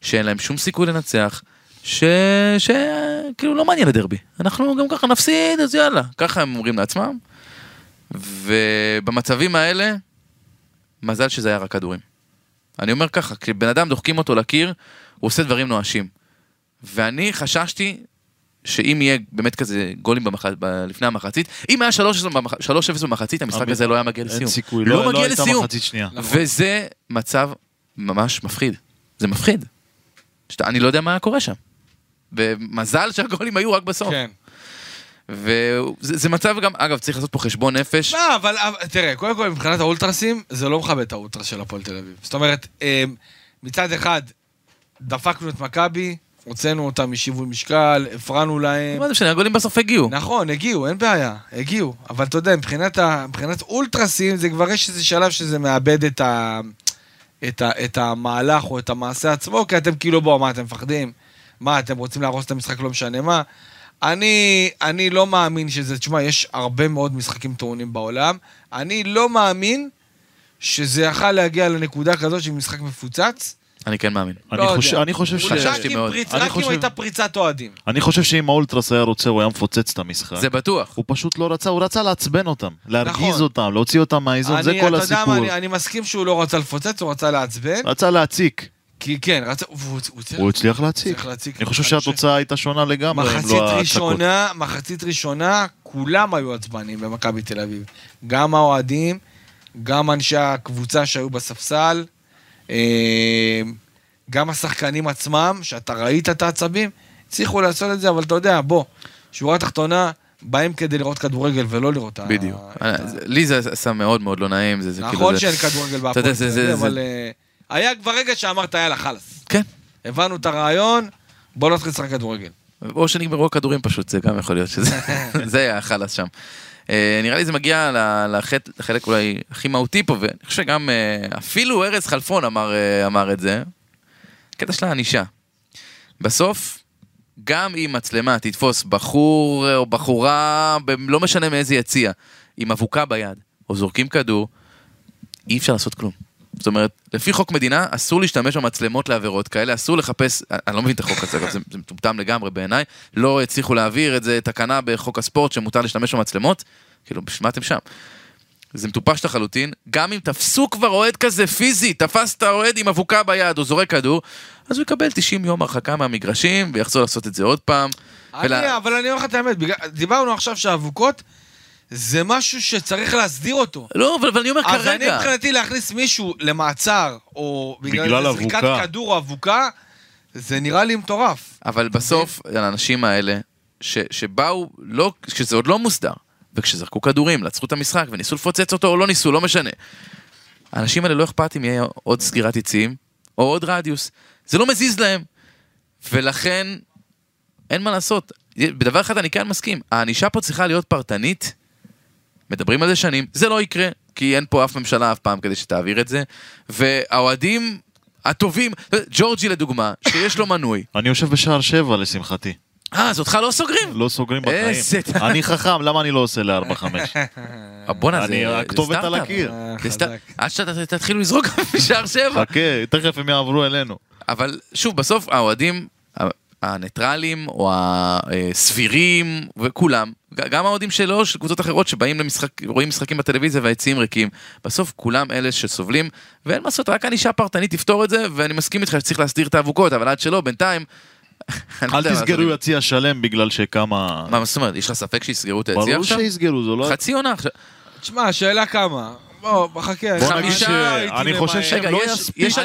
שאין להם שום סיכוי לנצח, ש... ש... כאילו לא מעניין הדרבי. אנחנו גם ככה נפסיד, אז יאללה. ככה הם אומרים לעצמם. ובמצבים האלה, מזל שזה היה רק כדורים. אני אומר ככה, כשבן אדם דוחקים אותו לקיר, הוא עושה דברים נואשים. ואני חששתי שאם יהיה באמת כזה גולים במח... ב... לפני המחצית, אם היה 3-0 במח... 3-0 במחצית, המשחק הזה לא היה מגיע לסיום. אין סיכוי, לא, לא לא מגיע הייתה לסיום. מחצית שנייה. וזה מצב ממש מפחיד. זה מפחיד. שאתה, אני לא יודע מה קורה שם. ומזל שהגולים היו רק בסוף. כן. וזה זה מצב גם, אגב, צריך לעשות פה חשבון נפש. לא, אבל תראה, קודם כל מבחינת האולטרסים, זה לא מכבד את האולטרס של הפועל תל אביב. זאת אומרת, אה, מצד אחד, דפקנו את מכבי, הוצאנו אותם משיווי משקל, הפרענו להם. מה זה משנה, הגולים בסוף הגיעו. נכון, הגיעו, אין בעיה, הגיעו. אבל אתה יודע, מבחינת, ה, מבחינת אולטרסים, זה כבר יש איזה שלב שזה מאבד את, ה, את, ה, את המהלך או את המעשה עצמו, כי אתם כאילו, בואו, מה, אתם מפחדים? מה, אתם רוצים להרוס את המשחק, לא משנה מה? אני, אני לא מאמין שזה, תשמע, יש הרבה מאוד משחקים טעונים בעולם. אני לא מאמין שזה יכל להגיע לנקודה כזאת של משחק מפוצץ. אני כן מאמין. אני לא חושב- יודע. אני חושב ש... רק אם מאוד. פריצ- אני רק אם חושב- הייתה פריצת אוהדים. אני חושב שאם האולטרס היה רוצה, הוא היה מפוצץ את המשחק. זה בטוח. הוא פשוט לא רצה, הוא רצה לעצבן אותם, להרגיז נכון. אותם, להוציא אותם מהאיזון, זה אני- כל אתה יודע מה, הסיפור. אני, אני מסכים שהוא לא רצה לפוצץ, הוא רצה לעצבן. רצה להציק, כי כן, רצה, והוא הוא הצליח. הוא הצליח להציק. הצליח להציק. אני חושב שהתוצאה הייתה שונה לגמרי, אם מחצית לא ההצקות. ראשונה, מחצית ראשונה, כולם היו עצבנים במכבי תל אביב. גם האוהדים, גם אנשי הקבוצה שהיו בספסל, אה, גם השחקנים עצמם, שאתה ראית את העצבים, הצליחו לעשות את זה, אבל אתה יודע, בוא, שורה תחתונה, באים כדי לראות כדורגל ולא לראות... בדיוק. את ה- זה- לי זה עשה מאוד מאוד לא נעים. כאילו נכון שאין כדורגל בהפועל אבל אה, היה כבר רגע שאמרת, יאללה, חלאס. כן. הבנו את הרעיון, בוא נתחיל לשחק כדורגל. או שנגמרו הכדורים פשוט, זה גם יכול להיות שזה זה היה החלאס שם. אה, נראה לי זה מגיע לחלק אולי הכי מהותי פה, ואני חושב שגם אה, אפילו ארז חלפון אמר, אה, אמר את זה, קטע של הענישה. בסוף, גם אם מצלמה תתפוס בחור או בחורה, לא משנה מאיזה יציע, עם אבוקה ביד, או זורקים כדור, אי אפשר לעשות כלום. זאת אומרת, לפי חוק מדינה, אסור להשתמש במצלמות לעבירות כאלה, אסור לחפש, אני לא מבין את החוק הזה, זה, זה מטומטם לגמרי בעיניי, לא הצליחו להעביר את זה, תקנה בחוק הספורט שמותר להשתמש במצלמות, כאילו, בשביל מה אתם שם? זה מטופש לחלוטין, גם אם תפסו כבר אוהד כזה פיזי, תפסת אוהד עם אבוקה ביד או זורק כדור, אז הוא יקבל 90 יום הרחקה מהמגרשים ויחזור לעשות את זה עוד פעם. אני, אבל אני אומר לך את האמת, דיברנו עכשיו שאבוקות זה משהו שצריך להסדיר אותו. לא, אבל, אבל אני אומר אז אני כרגע, מבחינתי להכניס מישהו למעצר, או בגלל, זריקת אבוקה. כדור או אבוקה, זה נראה לי מטורף. אבל בסוף, האנשים האלה, ש, שבאו, לא, כשזה עוד לא מוסדר, וכשזרקו כדורים, לעצרו את המשחק, וניסו לפוצץ אותו או לא ניסו, לא משנה. האנשים האלה לא אכפת אם יהיה עוד סגירת יציאים, או עוד רדיוס. זה לא מזיז להם. ולכן, אין מה לעשות. בדבר אחד אני כן מסכים, הענישה פה צריכה להיות פרטנית. מדברים על זה שנים, זה לא יקרה, כי אין פה אף ממשלה אף פעם כדי שתעביר את זה. והאוהדים הטובים, ג'ורג'י לדוגמה, שיש לו מנוי. אני יושב בשער שבע לשמחתי. אה, אז אותך לא סוגרים? לא סוגרים בחיים. איזה- אני חכם, למה אני לא עושה לארבע חמש? אה, בואנה, זה אני זה הכתובת על סטארט-אפ. הקיר. אה. סטארט- עד שתתחילו לזרוק בשער שבע. חכה, תכף הם יעברו אלינו. אבל שוב, בסוף האוהדים הניטרלים או הסבירים וכולם, גם האוהדים שלו, של קבוצות אחרות שבאים למשחק, רואים משחקים בטלוויזיה והיציעים ריקים, בסוף כולם אלה שסובלים, ואין מה לעשות, רק ענישה פרטנית תפתור את זה, ואני מסכים איתך שצריך להסדיר את האבוקות, אבל עד שלא, בינתיים... לא אל תסגרו. יציע שלם בגלל שכמה... מה זאת אומרת, יש לך ספק שיסגרו את היציע ברור עכשיו? שיסגרו, זה לא... חצי עונה עכשיו. תשמע, השאלה כמה. בוא, חכה. בוא אני נגיד שאני. חושב שהם לא יש- יספיקו. יש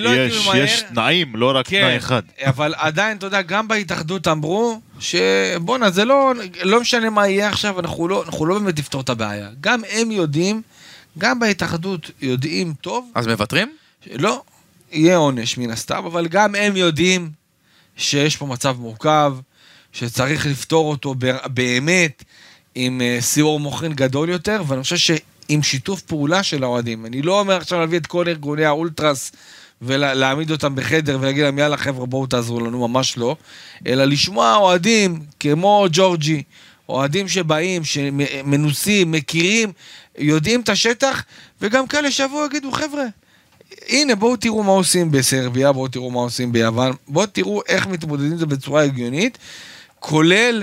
לא יש. יש תנאים, לא רק כן, תנאי אחד. אבל עדיין, אתה יודע, גם בהתאחדות אמרו שבואנה, זה לא, לא משנה מה יהיה עכשיו, אנחנו לא, אנחנו לא באמת נפתור את הבעיה. גם הם יודעים, גם בהתאחדות יודעים טוב, אז מוותרים? לא, יהיה עונש מן הסתם, אבל גם הם יודעים שיש פה מצב מורכב, שצריך לפתור אותו באמת עם אה, סיור מוחין גדול יותר, ואני חושב שעם שיתוף פעולה של האוהדים. אני לא אומר עכשיו להביא את כל ארגוני האולטרס ולהעמיד אותם בחדר ולהגיד להם יאללה חבר'ה בואו תעזרו לנו, ממש לא, אלא לשמוע אוהדים כמו ג'ורג'י, אוהדים שבאים, שמנוסים, מכירים, יודעים את השטח, וגם כאלה שיבואו יגידו חבר'ה, הנה, בואו תראו מה עושים בסרביה, בואו תראו מה עושים ביוון, בואו תראו איך מתמודדים עם זה בצורה הגיונית, כולל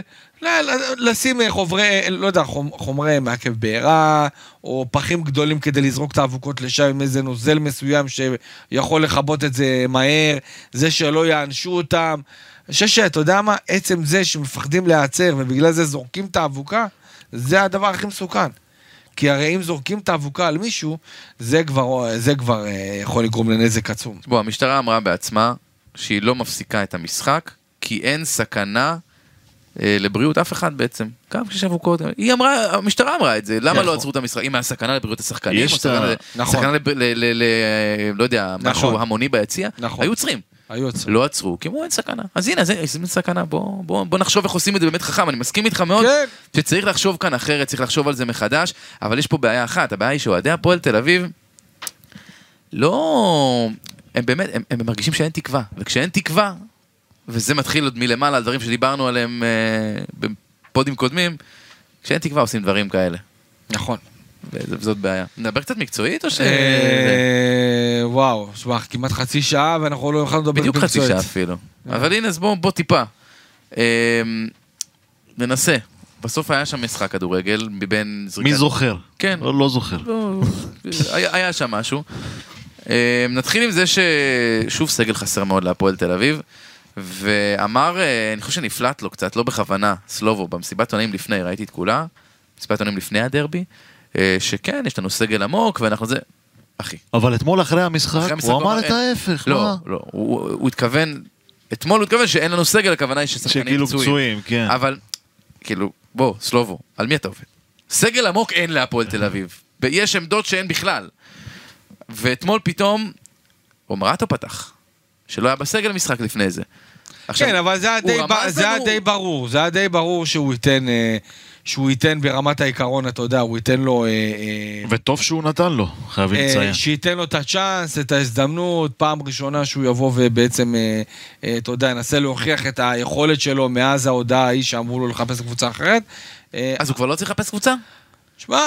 לשים חומרי, לא יודע, חומ- חומרי מעכב בעירה, או פחים גדולים כדי לזרוק את האבוקות לשם עם איזה נוזל מסוים שיכול לכבות את זה מהר, זה שלא יענשו אותם. אני חושב שאתה יודע מה, עצם זה שמפחדים להיעצר ובגלל זה זורקים את האבוקה, זה הדבר הכי מסוכן. כי הרי אם זורקים את האבוקה על מישהו, זה כבר, זה כבר אה, יכול לגרום לנזק עצום. בוא, המשטרה אמרה בעצמה שהיא לא מפסיקה את המשחק, כי אין סכנה אה, לבריאות אף אחד בעצם. גם כששבו קודם. היא אמרה, המשטרה אמרה את זה, למה נכון. לא עצרו את המשחק? אם היה סכנה לבריאות השחקנים, יש או סכנה ל- נכון. ל- לא יודע, משהו נכון. המוני ביציע, נכון. היו עוצרים. היו עצרו. לא עצרו, כי אמרו אין סכנה. אז הנה, זה זה סכנה, בוא, בוא, בוא נחשוב איך עושים את זה באמת חכם, אני מסכים איתך מאוד, כן. שצריך לחשוב כאן אחרת, צריך לחשוב על זה מחדש, אבל יש פה בעיה אחת, הבעיה היא שאוהדי הפועל תל אביב, לא... הם באמת, הם, הם מרגישים שאין תקווה, וכשאין תקווה, וזה מתחיל עוד מלמעלה על דברים שדיברנו עליהם אה, בפודים קודמים, כשאין תקווה עושים דברים כאלה, נכון. וז- וזאת בעיה. נדבר קצת מקצועית או ש... אה, וואו, שמע, כמעט חצי שעה ואנחנו לא יכולנו לדבר בדיוק חצי מקצועית. שעה אפילו. אבל הנה, אז בוא, בוא טיפה. אמ, ננסה. בסוף היה שם משחק כדורגל מבין זריקת... מי זוכר? כן. לא, לא זוכר. לא, היה, היה שם משהו. אמ, נתחיל עם זה ששוב סגל חסר מאוד להפועל תל אביב. ואמר, אה, אני חושב שנפלט לו קצת, לא בכוונה, סלובו, במסיבת עונים לפני, ראיתי את כולה, מסיבת עונים לפני הדרבי, אה, שכן, יש לנו סגל עמוק ואנחנו זה... אחי, אבל אתמול אחרי המשחק, אחרי המשחק הוא הוא אמר את. ההפך, לא, מה? לא, הוא, הוא התכוון, אתמול הוא התכוון שאין לנו סגל, הכוונה היא ששחקנים פצועים. פצועים, כן. אבל, כאילו, בוא, סלובו, על מי אתה עובד? סגל עמוק אין להפועל תל אביב. יש עמדות שאין בכלל. ואתמול פתאום, אומרטו פתח, שלא היה בסגל משחק לפני זה. עכשיו, כן, אבל זה היה די ב- רמז זה היה לנו- די ברור, זה היה די ברור שהוא ייתן, אה, שהוא ייתן ברמת העיקרון, אתה יודע, הוא ייתן לו... אה, אה, וטוב שהוא נתן לו, חייבים לציין. שייתן לו את הצ'אנס, את ההזדמנות, פעם ראשונה שהוא יבוא ובעצם, אתה יודע, ינסה להוכיח את היכולת שלו מאז ההודעה ההיא שאמרו לו לחפש קבוצה אחרת. אז הוא כבר לא צריך לחפש קבוצה? שמע,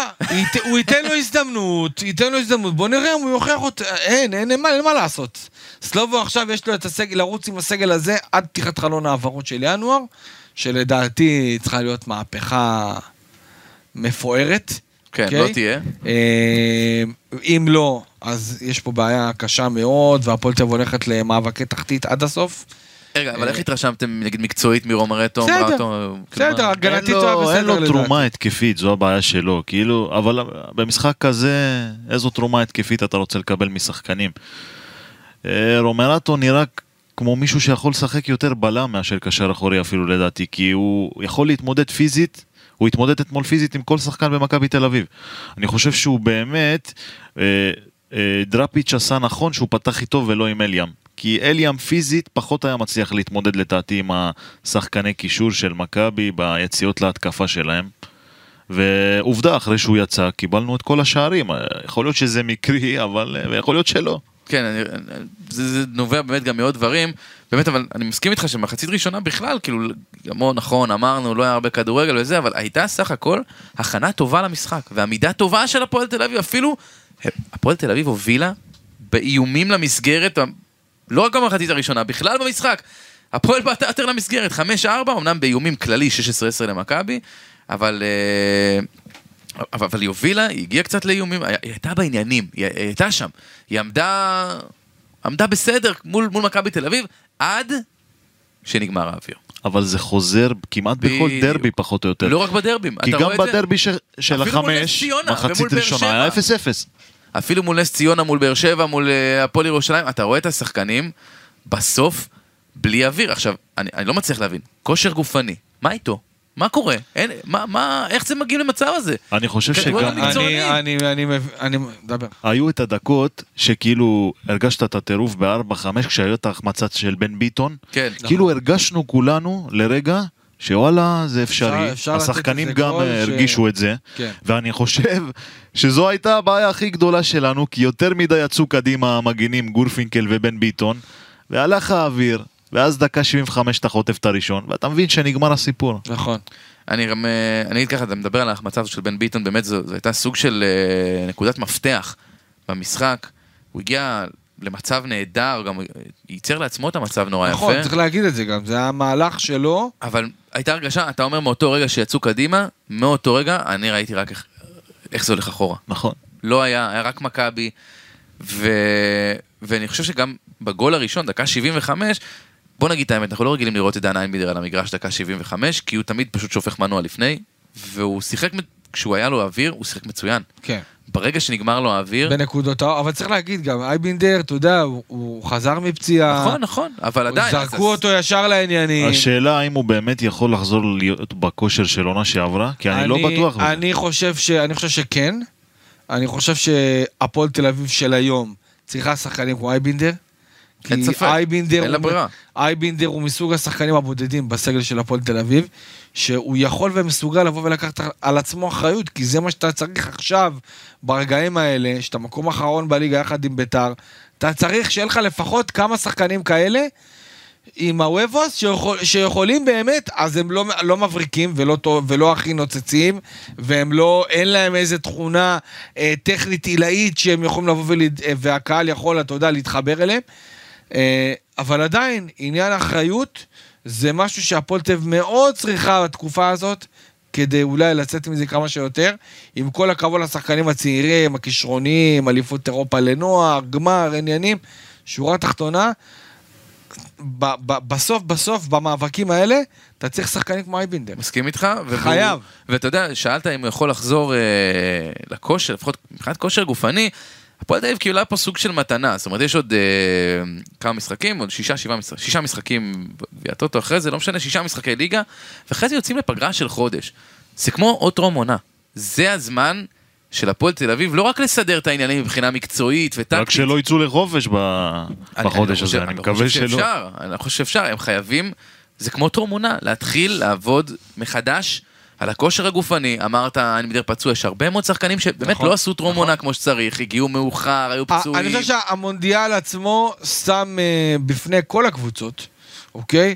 הוא ייתן לו הזדמנות, ייתן לו הזדמנות, בוא נראה אם הוא יוכיח אותה, אין, אין, אין מה, אין מה לעשות. סלובו עכשיו יש לו את הסגל, לרוץ עם הסגל הזה עד פתיחת חלון העברות של ינואר, שלדעתי צריכה להיות מהפכה מפוארת. כן, אוקיי? לא תהיה. אה, אם לא, אז יש פה בעיה קשה מאוד, והפועל תל אביב הולכת למאבקי תחתית עד הסוף. רגע, אבל איך התרשמתם, נגיד, מקצועית מרומרטו? בסדר, כאילו, בסדר, מה? הגנתית הוא היה בסדר אין לו לדעתי. תרומה התקפית, זו הבעיה שלו, כאילו, אבל במשחק כזה, איזו תרומה התקפית אתה רוצה לקבל משחקנים? אה, רומרטו נראה כמו מישהו שיכול לשחק יותר בלם מאשר קשר אחורי אפילו לדעתי, כי הוא יכול להתמודד פיזית, הוא התמודד אתמול פיזית עם כל שחקן במכבי תל אביב. אני חושב שהוא באמת, אה, אה, דראפיץ' עשה נכון שהוא פתח איתו ולא עם אליאם. כי אליאם פיזית פחות היה מצליח להתמודד לדעתי עם השחקני קישור של מכבי ביציאות להתקפה שלהם. ועובדה, אחרי שהוא יצא, קיבלנו את כל השערים. יכול להיות שזה מקרי, אבל אה, יכול להיות שלא. כן, אני, זה, זה נובע באמת גם מעוד דברים, באמת, אבל אני מסכים איתך שמחצית ראשונה בכלל, כאילו, גם הוא נכון, אמרנו, לא היה הרבה כדורגל וזה, אבל הייתה סך הכל הכנה טובה למשחק, ועמידה טובה של הפועל תל אביב, אפילו, הפועל תל אביב הובילה באיומים למסגרת, לא רק במחצית הראשונה, בכלל במשחק. הפועל בעטה יותר למסגרת, 5-4, אמנם באיומים כללי 16-10 למכבי, אבל... אה, אבל, היא הובילה, היא הגיעה קצת לאיומים, היא הייתה בעניינים, היא, הייתה שם. היא עמדה, עמדה בסדר מול, מול מכבי תל אביב, עד שנגמר האוויר. אבל זה חוזר כמעט בכל בדיוק. דרבי פחות או יותר. לא רק בדרבים. כי גם בדרבי ש- של החמש, מחצית ראשונה. היה 0-0. אפילו מול נס ציונה, מול באר שבע, מול אה, הפועל ירושלים, אתה רואה את השחקנים בסוף בלי אוויר. עכשיו, אני, אני לא מצליח להבין, כושר גופני, מה איתו? מה קורה? אין, מה, מה, איך זה מגיעים למצב הזה? אני חושב שגם. אני, אני, אני, אני, דבר. היו את הדקות שכאילו הרגשת את הטירוף ב-4-5 כשהיו את ההחמצה של בן ביטון. כן. כאילו הרגשנו כולנו לרגע שוואלה זה אפשרי, אפשר- אפשר השחקנים גם אה, ש- הרגישו את זה, כן. ואני חושב שזו הייתה הבעיה הכי גדולה שלנו, כי יותר מדי יצאו קדימה המגינים גורפינקל ובן ביטון, והלך האוויר, ואז דקה 75 אתה חוטף את הראשון, ואתה מבין שנגמר הסיפור. נכון. אני גם, אה, אני אגיד ככה, אתה מדבר על ההחמצה הזו של בן ביטון, באמת זו, זו הייתה סוג של אה, נקודת מפתח במשחק. הוא הגיע למצב נהדר, גם ייצר לעצמו את המצב נורא נכון, יפה. צריך להגיד את זה גם, זה היה מהלך שלו. אבל הייתה הרגשה, אתה אומר מאותו רגע שיצאו קדימה, מאותו רגע אני ראיתי רק איך, איך זה הולך אחורה. נכון. לא היה, היה רק מכבי, ו... ואני חושב שגם בגול הראשון, דקה 75, בוא נגיד את האמת, אנחנו לא רגילים לראות את דן איינבידר על המגרש דקה 75, כי הוא תמיד פשוט שופך מנוע לפני, והוא שיחק, כשהוא היה לו אוויר, הוא שיחק מצוין. כן. ברגע שנגמר לו האוויר... בנקודות, האור, אבל צריך להגיד גם, אייבינדר, אתה יודע, הוא, הוא חזר מפציעה. נכון, נכון, אבל עדיין... אז- זרקו אותו ישר לעניינים. השאלה האם הוא באמת יכול לחזור להיות בכושר של עונה שעברה? כי אני לא בטוח בזה. אני חושב, ש... אני חושב שכן. אני חושב שהפועל תל אביב של היום צריכה שחקנים כמו אייבינדר. אין כי ספק, אייבינדר אין לה ברירה. אייבינדר הוא מסוג השחקנים הבודדים בסגל של הפועל תל אביב, שהוא יכול ומסוגל לבוא ולקחת על עצמו אחריות, כי זה מה שאתה צריך עכשיו, ברגעים האלה, שאתה מקום אחרון בליגה יחד עם ביתר, אתה צריך שיהיה לך לפחות כמה שחקנים כאלה. עם הוובוס שיכול, שיכולים באמת, אז הם לא, לא מבריקים ולא, טוב- ולא הכי נוצצים, והם לא, אין להם איזה תכונה אה, טכנית עילאית שהם יכולים לבוא ול... אה, והקהל יכול, אתה יודע, להתחבר אליהם. אה, אבל עדיין, עניין האחריות זה משהו שהפועל תל אביב מאוד צריכה בתקופה הזאת, כדי אולי לצאת מזה כמה שיותר. עם כל הכבוד לשחקנים הצעירים, הכישרונים, אליפות אירופה לנוער, גמר, עניינים. שורה תחתונה, ב- ב- בסוף בסוף במאבקים האלה אתה צריך שחקנים כמו אייבינדר. מסכים איתך. והוא- חייב. ואתה יודע, שאלת אם הוא יכול לחזור אה, לכושר, לפחות מבחינת כושר גופני, הפועל תל אביב קיבלה פה סוג של מתנה, זאת אומרת יש עוד אה, כמה משחקים, עוד שישה, שבעה משחקים, שישה משחקים בגביע הטוטו אחרי זה, לא משנה, שישה משחקי ליגה, ואחרי זה יוצאים לפגרה של חודש. זה כמו עוד טרום עונה. זה הזמן של הפועל תל אביב, לא רק לסדר את העניינים מבחינה מקצועית וטקטית. רק שלא יצאו לחופש ב- אני- בחודש לא הזה, אני מקווה שלא. שאפשר, אני חושב שאפשר, הם חייבים, זה כמו טרום עונה, להתחיל לעבוד מחדש על הכושר הגופני. אמרת, אני מדי פצוע, יש הרבה מאוד שחקנים שבאמת נכון, לא עשו טרום נכון. עונה כמו שצריך, הגיעו מאוחר, היו ה- פצועים. אני חושב שהמונדיאל עצמו שם אה, בפני כל הקבוצות, אוקיי?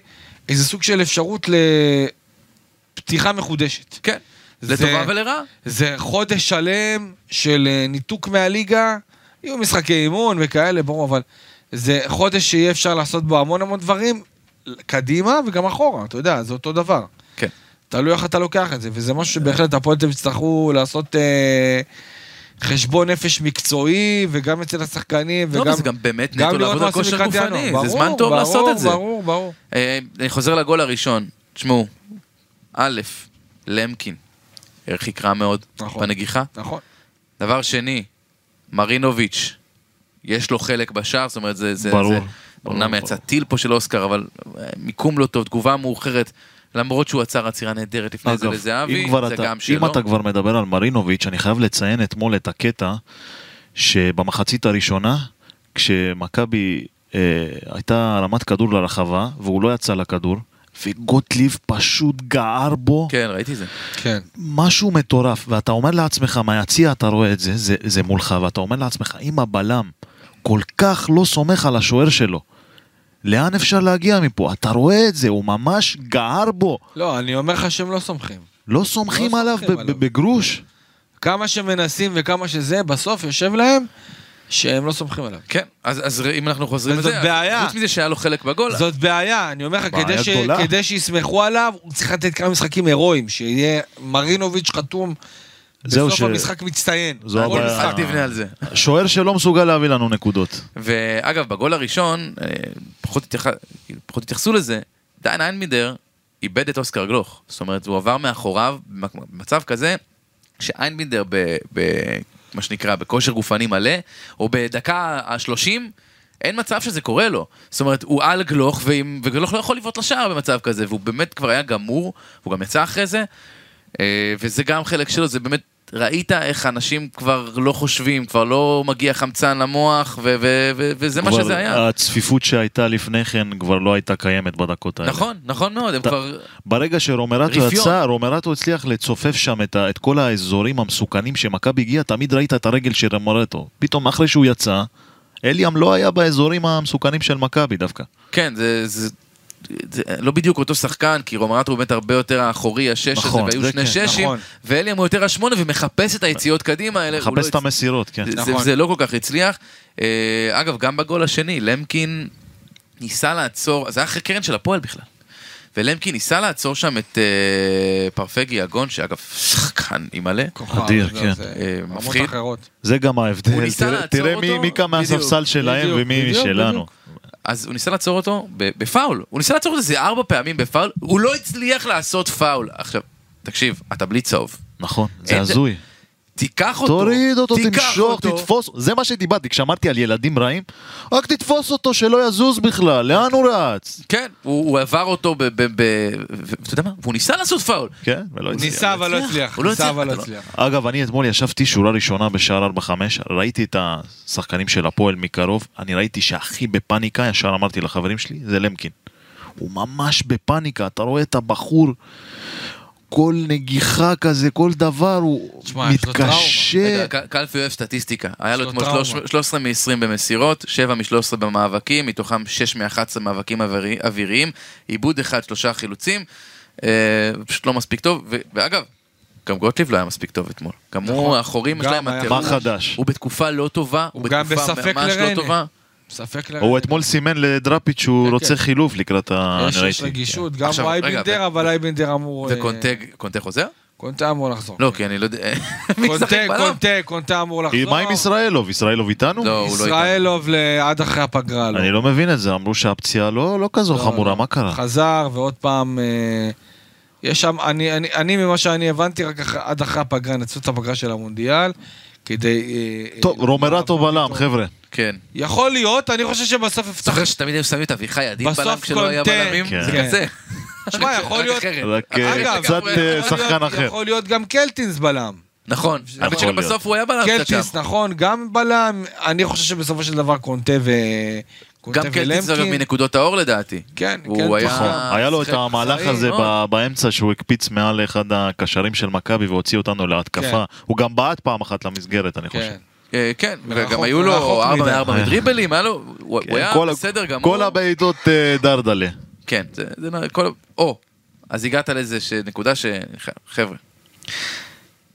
איזה סוג של אפשרות לפתיחה מחודשת. כן, זה- לטובה ולרעה. זה חודש שלם של אה, ניתוק מהליגה, יהיו משחקי אימון וכאלה, ברור, אבל זה חודש שיהיה אפשר לעשות בו המון המון דברים, קדימה וגם אחורה, אתה יודע, זה אותו דבר. תלוי איך אתה לוקח את זה, וזה משהו שבהחלט הפועל תל יצטרכו לעשות אה, חשבון נפש מקצועי, וגם אצל השחקנים, לא, וגם... אבל זה גם באמת גם נטו לעבוד על כושר. גופני, זה ברור, זמן טוב ברור, לעשות את זה. ברור, ברור. אה, אני חוזר לגול הראשון, תשמעו, א', למקין, הרחיק רע מאוד נכון. בנגיחה. נכון. דבר שני, מרינוביץ', יש לו חלק בשער, זאת אומרת, זה... זה ברור, זה, ברור, אמנם ברור. יצא טיל פה של אוסקר, אבל אה, מיקום לא טוב, תגובה מאוחרת, למרות שהוא עצר עצירה נהדרת לפני זה לזהבי, זה אתה- גם שלו. אם אתה כבר מדבר על מרינוביץ', אני חייב לציין אתמול את הקטע שבמחצית הראשונה, כשמכבי אה, הייתה רמת כדור לרחבה, והוא לא יצא לכדור, וגוטליב פשוט גער בו. כן, ראיתי זה. כן. משהו מטורף, ואתה אומר לעצמך, מהיציע אתה רואה את זה, זה, זה מולך, ואתה אומר לעצמך, אם הבלם כל כך לא סומך על השוער שלו, לאן אפשר להגיע מפה? אתה רואה את זה, הוא ממש גער בו. לא, אני אומר לך שהם לא סומכים. לא סומכים לא עליו עליו. בגרוש. כמה שמנסים וכמה שזה, בסוף יושב להם שהם לא סומכים עליו. כן, אז, אז אם אנחנו חוזרים לזה, בעיה. חוץ מזה שהיה לו חלק בגול, זאת בעיה, אני אומר לך, כדי, ש... כדי שיסמכו עליו, הוא צריך לתת כמה משחקים הירואיים, שיהיה מרינוביץ' חתום זהו בסוף ש- המשחק מצטיין. זו הבעיה. משחק. אל תבנה על זה. שוער שלא מסוגל להביא לנו נקודות. ואגב, בגול הראשון, אה, פחות, התייח... פחות התייחסו לזה, דיין איינמידר איבד את אוסקר גלוך. זאת אומרת, הוא עבר מאחוריו במצב כזה, שאיינמידר, ב... ב... מה שנקרא, בכושר גופני מלא, או בדקה ה-30, אין מצב שזה קורה לו. זאת אומרת, הוא על גלוך, ועם... וגלוך לא יכול לבעוט לשער במצב כזה, והוא באמת כבר היה גמור, והוא גם יצא אחרי זה, וזה גם חלק שלו, זה באמת, ראית איך אנשים כבר לא חושבים, כבר לא מגיע חמצן למוח, ו- ו- ו- וזה מה שזה היה. הצפיפות שהייתה לפני כן כבר לא הייתה קיימת בדקות האלה. נכון, נכון מאוד, הם אתה- כבר... ברגע שרומרטו. יצא, רומרטו הצליח לצופף שם את, ה- את כל האזורים המסוכנים שמכבי הגיע, תמיד ראית את הרגל של רומרטו. פתאום אחרי שהוא יצא, אליאם לא היה באזורים המסוכנים של מכבי דווקא. כן, זה... זה... זה לא בדיוק אותו שחקן, כי רומרטו הוא באמת הרבה יותר האחורי, השש הזה, נכון, והיו שני כן, ששים, נכון. ואליאם הוא יותר השמונה ומחפש את היציאות קדימה האלה. לא מחפש את המסירות, כן. זה- נכון. זה לא כל כך הצליח. אה, אגב, גם בגול השני, למקין ניסה לעצור, זה היה אחרי קרן של הפועל בכלל. ולמקין ניסה לעצור שם את אה, פרפגי יגון, שאגב, שחקן אימא'לה. כוכב, אדיר, כן. אה, מפחיד. אחרות. זה גם ההבדל. תראה- מי- קם מהספסל שלהם ומי בדיוק, שלנו. בדיוק. אז הוא ניסה לעצור אותו בפאול. הוא ניסה לעצור אותו איזה ארבע פעמים בפאול, הוא לא הצליח לעשות פאול. עכשיו, תקשיב, אתה בלי צהוב. נכון, זה הזוי. תיקח אותו, תוריד אותו, תיקח תמשוך, אותו. תתפוס, זה מה שדיברתי, כשאמרתי על ילדים רעים, רק תתפוס אותו שלא יזוז בכלל, לאן הוא רץ? כן, הוא, הוא עבר אותו ב... ב, ב ואתה יודע מה? והוא ניסה לעשות פאול. כן, ולא הצליח. ניסה אבל לא הצליח. לא ניסה הצליח, אבל לא אתה לא- הצליח. אגב, אני אתמול ישבתי שורה ראשונה בשער 4-5, ראיתי את השחקנים של הפועל מקרוב, אני ראיתי שהכי בפאניקה, ישר אמרתי לחברים שלי, זה למקין. הוא ממש בפאניקה, אתה רואה את הבחור, כל נגיחה כזה, כל דבר, הוא לו מתקשה. קלפי אוהב סטטיסטיקה. היה לו אתמול טראומה. 13 מ-20 במסירות, 7 מ-13 במאבקים, מתוכם 6 מ-11 מאבקים אווירי- אוויריים, עיבוד אחד, שלושה חילוצים, אה, פשוט לא מספיק טוב, ו- ואגב, גם גוטליב לא היה מספיק טוב אתמול. גם הוא, נכון. החורים שלהם. מה חדש? הוא בתקופה לא טובה, הוא בתקופה ממש לא. טובה. ספק הוא אתמול סימן לדראפיץ' שהוא כן, רוצה כן. חילוף לקראת ה... יש. רגישות, גם רגע, אייבינדר, ו- אבל אייבינדר אמור... אה, וקונטה קונטה חוזר? קונטה אמור לחזור. לא, כי אני לא יודע... קונטה? קונטה, קונטה אמור לחזור. מה עם ישראלוב? ישראלוב איתנו? לא, הוא לא איתנו. ישראלוב ל- עד אחרי הפגרה. לא. אני לא מבין את זה, אמרו שהפציעה לא לא כזו לא, חמורה. מה קרה? חזר, ועוד פעם... אה, יש שם, אני, אני, אני ממה שאני הבנתי, רק אח, עד אחרי הפגרה, נצאו את הפגרה של המונדיאל, כדי... אה, טוב, אה, רומרטו בלם. חבר'ה. כן. יכול להיות, אני חושב שבסוף יפתח... זוכר שתמיד היו שמים את אביחי עדין בלם כשלא היה בלמים? כן. זה כן. כזה. שמע, יכול להיות... רק, אגב, קצת, יכול אה, להיות- שחקן אחר. יכול להיות גם קלטינס בלם. נכון, האמת שגם. בסוף הוא היה בלם קצת שם. קלטינס, נכון, גם בלם. אני חושב שבסופו של דבר קונטה ו... גם קלטיס אגב. מנקודות האור לדעתי. כן, הוא קלטיס. היה- נכון, היה לו את המהלך הזה באמצע שהוא הקפיץ מעל אחד הקשרים של מכבי והוציא אותנו להתקפה. כן. הוא גם בעט פעם אחת למסגרת, אני חושב. כן. אה, כן, וגם היו לו מרחוק 4 מדי. מ-4 מדריבלים, היה לו, הוא כן, היה בסדר גמור. כל הבעיטות אה, דרדלה. כן, זה, כל, או, אז הגעת לאיזה נקודה ש... חבר'ה,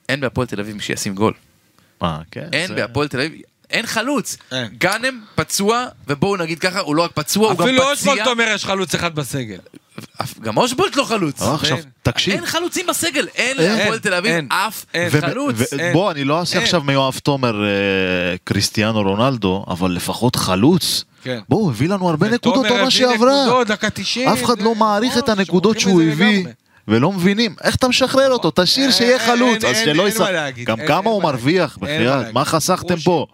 אין בהפועל תל אביב מי שישים גול. אה, כן. אין בהפועל תל אביב, אין חלוץ. גאנם פצוע, ובואו נגיד ככה, הוא לא רק פצוע, הוא גם אפילו פציע. אושבולט אומר יש חלוץ אחד בסגל. גם אושבולט לא חלוץ. אה, עכשיו, אין. תקשיב. אין חלוצים בסגל, אין אין, להפועל תל אביב אין, אף חלוץ. בוא, אני לא אעשה אין. עכשיו מיואב תומר אה, קריסטיאנו רונלדו, אבל לפחות חלוץ. כן. בואו, הביא לנו הרבה נקודות עונה שעברה. נקודות, דקה 90. אף אחד לא מעריך את הנקודות שהוא הביא. ולא מבינים, איך אתה משחרר אותו? תשאיר אין- שיהיה אין- חלוץ, אין- אז אין- שלא להגיד, גם אין- כמה אין הוא מרוויח, בחייאת. מה חסכתם. פה?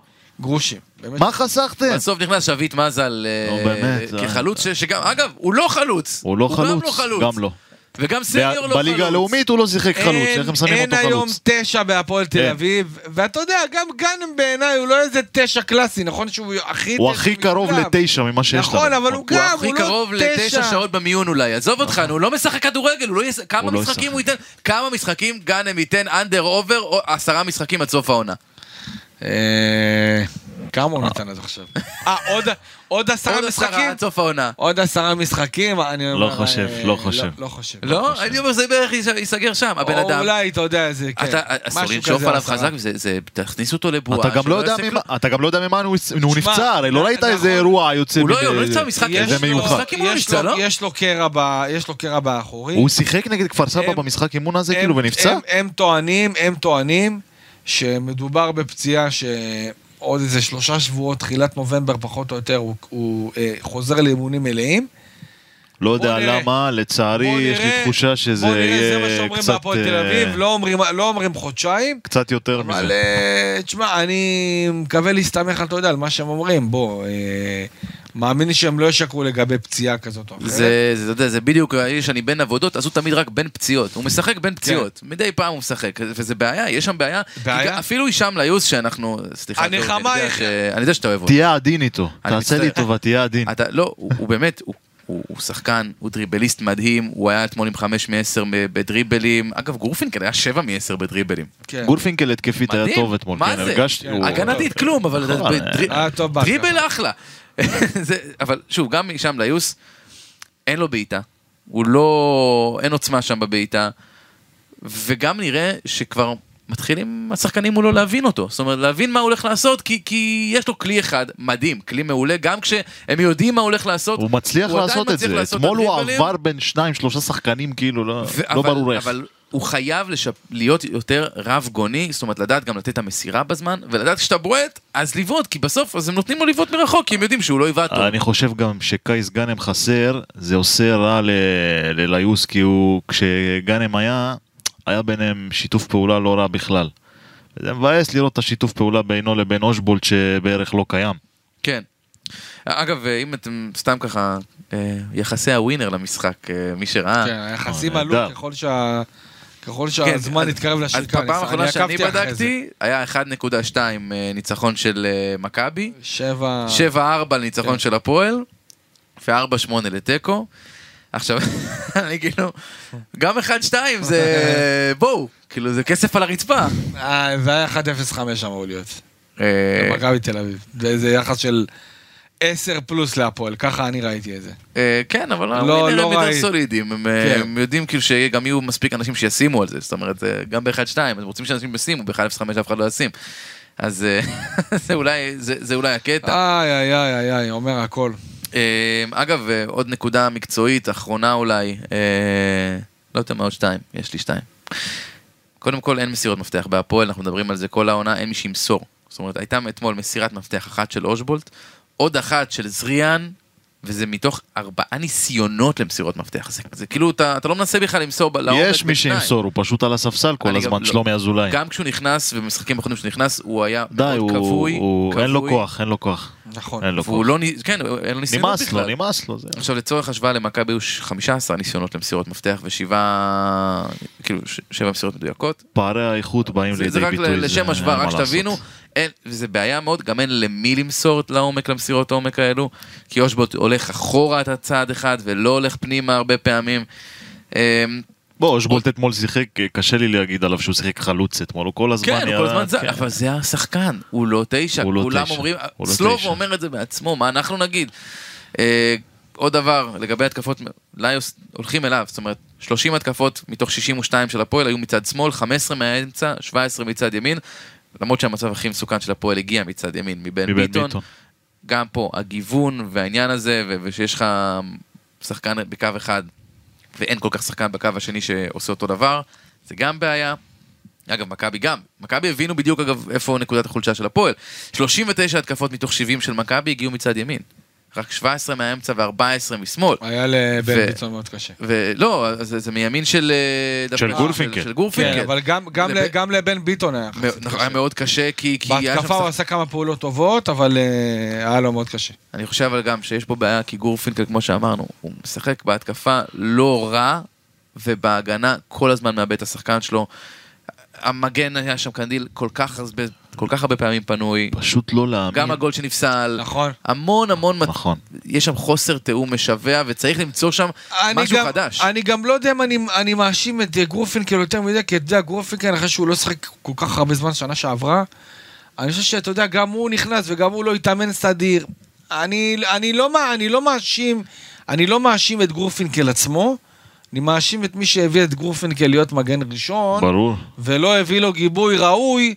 גרושים. באמת. מה חסכתם? בסוף נכנס שביט מזל אה, באמת, זה- כחלוץ, ש- שגם, אגב, הוא לא חלוץ. הוא לא גם חלוץ, לא חלוץ. גם לא. וגם סניור לא חלוץ. בליגה הלאומית הוא לא שיחק חלוץ, אין- איך הם שמים אין אותו היום חלוץ? תשע בהפועל תל אין. אביב, ואתה יודע, גם גאנם בעיניי הוא לא איזה תשע קלאסי, נכון שהוא הכי הוא תשע הכי קרוב. לתשע ממה שיש לנו. נכון, אבל הוא הוא גם, הכי הוא לא קרוב לתשע תשע. שעות במיון אולי. עזוב אותך, הוא לא משחק כדורגל, הוא לא. כמה לא משחקים. הוא ייתן? כמה משחקים גאנם ייתן under over או עשרה משחקים עד סוף העונה? אה, כמה הוא נתן עד עכשיו? אה, עוד- עשרה עוד עשרה משחקים? עד סוף העונה. עוד עשרה משחקים, אני אומר... חושב, אה, לא חושב. לא חושב. לא? חושב. אני אומר, זה בערך ייס- ייסגר שם, הבן או אדם. אולי, אתה יודע, זה כן. אתה אסור לנשוף עליו. חזק, זה- זה- תכניס אותו לבועה. אתה גם לא יודע ממה- לא יודע ממה הוא נפצע, הרי לא ראית נכון. איזה אירוע יוצא... הוא לא לא נפצע במשחק, יש זה לו- מיוחד. לא יש לו- לא? קרע ב- יש לו קרע באחורי. הוא שיחק נגד כפר סבא במשחק אימון הזה כאילו ונפצע? הם טוענים, הם טוענים שמדובר בפציעה שעוד איזה שלושה שבועות, תחילת נובמבר פחות או יותר, הוא- הוא אה, חוזר לאימונים מלאים. לא יודע נראה. למה, לצערי יש לי תחושה שזה בוא נראה, זה מה יהיה שאומרים קצת... בהפועל תל אה, אביב, לא אומרים- לא אומרים חודשיים. קצת יותר אבל מזה. אה, תשמע, אני מקווה להסתמך, אתה יודע, על מה שהם אומרים. בוא, אה, מאמין שהם לא ישקרו לגבי פציעה כזאת או אחרת. זה, זה, אתה יודע, זה בדיוק, יש אני בין עבודות, אז הוא תמיד רק בין פציעות. הוא משחק בין פציעות. מדי פעם הוא משחק, וזה בעיה, יש שם בעיה. בעיה? אפילו הישאם ליוס, שאנחנו, סליחה, הנחמה טוב, אני יודע איך- ש- אני יודע שאתה אוהב אותו. תהיה עדין איתו, תעשה לי. טובה, תהיה עדין. אתה, לא, הוא, הוא באמת, הוא, הוא, הוא שחקן, הוא דריבליסט מדהים, הוא היה אתמול עם 5 מ-10 בדריבלים. אגב, גורפינקל היה 7 מ-10 בדריבלים. כן. גורפינקל התקפית היה. טוב אתמול, מה כן, זה? הרגשתי. כן. הוא- הגנתית כלום, אבל נכון. דריבל אחלה. זה- אבל שוב, גם משם ליוס, אין לו בעיטה. הוא לא... אין עוצמה שם בבעיטה. וגם נראה שכבר מתחילים השחקנים מולו להבין אותו. זאת אומרת, להבין מה הוא הולך לעשות, כי, כי יש לו כלי אחד, מדהים, כלי מעולה, גם כשהם יודעים מה הוא הולך לעשות. הוא מצליח עדיין לעשות את זה. לעשות אתמול הוא. עבר בין שניים, שלושה שחקנים, כאילו, לא ו- לא אבל- ברור איך. אבל הוא חייב לשפ... להיות יותר רב גוני, זאת אומרת לדעת גם לתת את המסירה בזמן, ולדעת כשאתה בועט, אז לבעוט, כי בסוף אז הם נותנים לו לבעוט מרחוק, כי הם יודעים שהוא לא יבעט טוב. אני חושב גם שקייס גאנם חסר, זה עושה רע לליוס, כי הוא, כשגאנם היה, היה ביניהם שיתוף פעולה לא רע בכלל. זה מבאס לראות את השיתוף פעולה בינו לבין אושבולט שבערך לא קיים. כן. אגב, אם אתם סתם ככה, אה, יחסי הווינר למשחק, אה, מי שראה. כן, היחסים אה, עלו. ככל שה... ככל כן, שהזמן אז- התקרב אז לשריקה. בפעם האחרונה אני שאני עקבתי אחרי זה. בדקתי, היה 1.2 אה, ניצחון של אה, מכבי, שבע... 7-4 לניצחון כן. של הפועל, ו-4-8 לתיקו. עכשיו, אני כאילו, גם 1-2 זה, בואו, כאילו זה כסף על הרצפה. אה, זה היה 1-0-5 אמור להיות. אה, מכבי תל אביב. זה זה יחס של 10 פלוס להפועל, ככה אני ראיתי את זה. אה, כן, אבל לא- לא הם יותר. סולידיים, הם, כן. הם יודעים כאילו שגם יהיו מספיק אנשים שישימו על זה, זאת אומרת, גם ב-1-2, הם רוצים שאנשים ישימו, ב-1-0-5 אף אחד לא ישים. אז זה אולי- הקטע. איי, איי, איי, איי, אומר הכל. אה, אגב, אה, עוד נקודה מקצועית, אחרונה אולי, אה, לא יותר מעוד שתיים, יש לי שתיים. קודם כל, אין מסירות מפתח בהפועל, אנחנו מדברים על זה כל העונה, אין מי שימסור. זאת אומרת, הייתה אתמול מסירת מפתח אחת של אושבולט, עוד אחת של זריאן, וזה מתוך ארבעה ניסיונות למסירות מפתח. זה, זה כאילו, אתה, אתה לא מנסה בכלל למסור לעומק יש מי. שימסור, הוא פשוט על הספסל כל הזמן, לא- שלומי אזולאי. גם כשהוא נכנס, ובמשחקים האחרונים שהוא נכנס, הוא היה די, מאוד הוא- כבוי, הוא- אין לו כבוי, כוח, אין לו כוח. נכון. אין לו והוא כוח. לא, כן, אין לו ניסיונות נמאס בכלל. לו, נמאס לו. זה- עכשיו לצורך השוואה למכבי היו ש- 15 ניסיונות למסירות מפתח ושבעה, כאילו שבע מסירות מדויקות. פערי האיכות באים זה, לידי זה רק ביטוי. ל- לשם השוואה, רק שתבינו, לעשות. אין, וזה בעיה מאוד, גם אין למי למסור לעומק למסירות העומק האלו, כי אושבוט הולך אחורה את הצעד אחד ולא הולך פנימה הרבה פעמים. אמ, בוא, אושבולט אתמול שיחק, קשה לי להגיד עליו שהוא שיחק חלוץ אתמול, הוא כל הזמן... כן, הוא כל הזמן זה, כן. אבל זה השחקן, הוא לא תשע, לא כולם אומרים, לא סלובו תשע. אומר את זה בעצמו, מה אנחנו נגיד? אה, עוד דבר, לגבי התקפות, ליוס הולכים אליו, זאת אומרת, 30 התקפות מתוך 62 של הפועל היו מצד שמאל, 15 מהאמצע, 17 מצד ימין, למרות שהמצב הכי מסוכן של הפועל הגיע מצד ימין, מבן מבן ביטון. ביטון. גם פה, הגיוון והעניין הזה, ו- ושיש לך שחקן בקו אחד, ואין כל כך שחקן בקו השני שעושה אותו דבר, זה גם בעיה. אגב, מכבי גם. מכבי הבינו בדיוק, אגב, איפה נקודת החולשה של הפועל. 39 התקפות מתוך 70 של מכבי הגיעו מצד ימין. רק 17 מהאמצע ו-14 משמאל. היה ביטון מאוד קשה. ולא, זה, זה מימין של... אה, של גורפינקל. של, גורפינקל. כן, אבל גם- גם לב- גם לבן ביטון היה יחסית נכון, היה קשה. מאוד קשה, כי, כי היה בהתקפה הוא עשה כמה פעולות טובות, אבל אה, היה לו מאוד קשה. אני חושב אבל גם שיש פה בעיה, כי גורפינקל, כמו שאמרנו, הוא משחק בהתקפה לא רע, ובהגנה כל הזמן מאבד את השחקן שלו. המגן היה שם קנדיל כל כך הרבה, כל כך הרבה פעמים פנוי. פשוט לא להאמין. גם הגול שנפסל, נכון. המון המון, מת- נכון. יש שם חוסר תיאום משווע, וצריך למצוא שם משהו גם, חדש. אני גם לא יודע אם אני, אני מאשים את אה, גרופינקל יותר מדי, כי אתה יודע, גרופינקל, אחרי שהוא לא שיחק כל כך הרבה זמן שנה שעברה, אני חושב שאתה יודע, גם הוא נכנס וגם הוא לא התאמן סדיר. אני, אני, לא, אני לא מאשים, אני לא מאשים את גרופינקל עצמו, אני מאשים את מי שהביא את גרופינקל להיות מגן ראשון, ברור. ולא הביא לו גיבוי ראוי,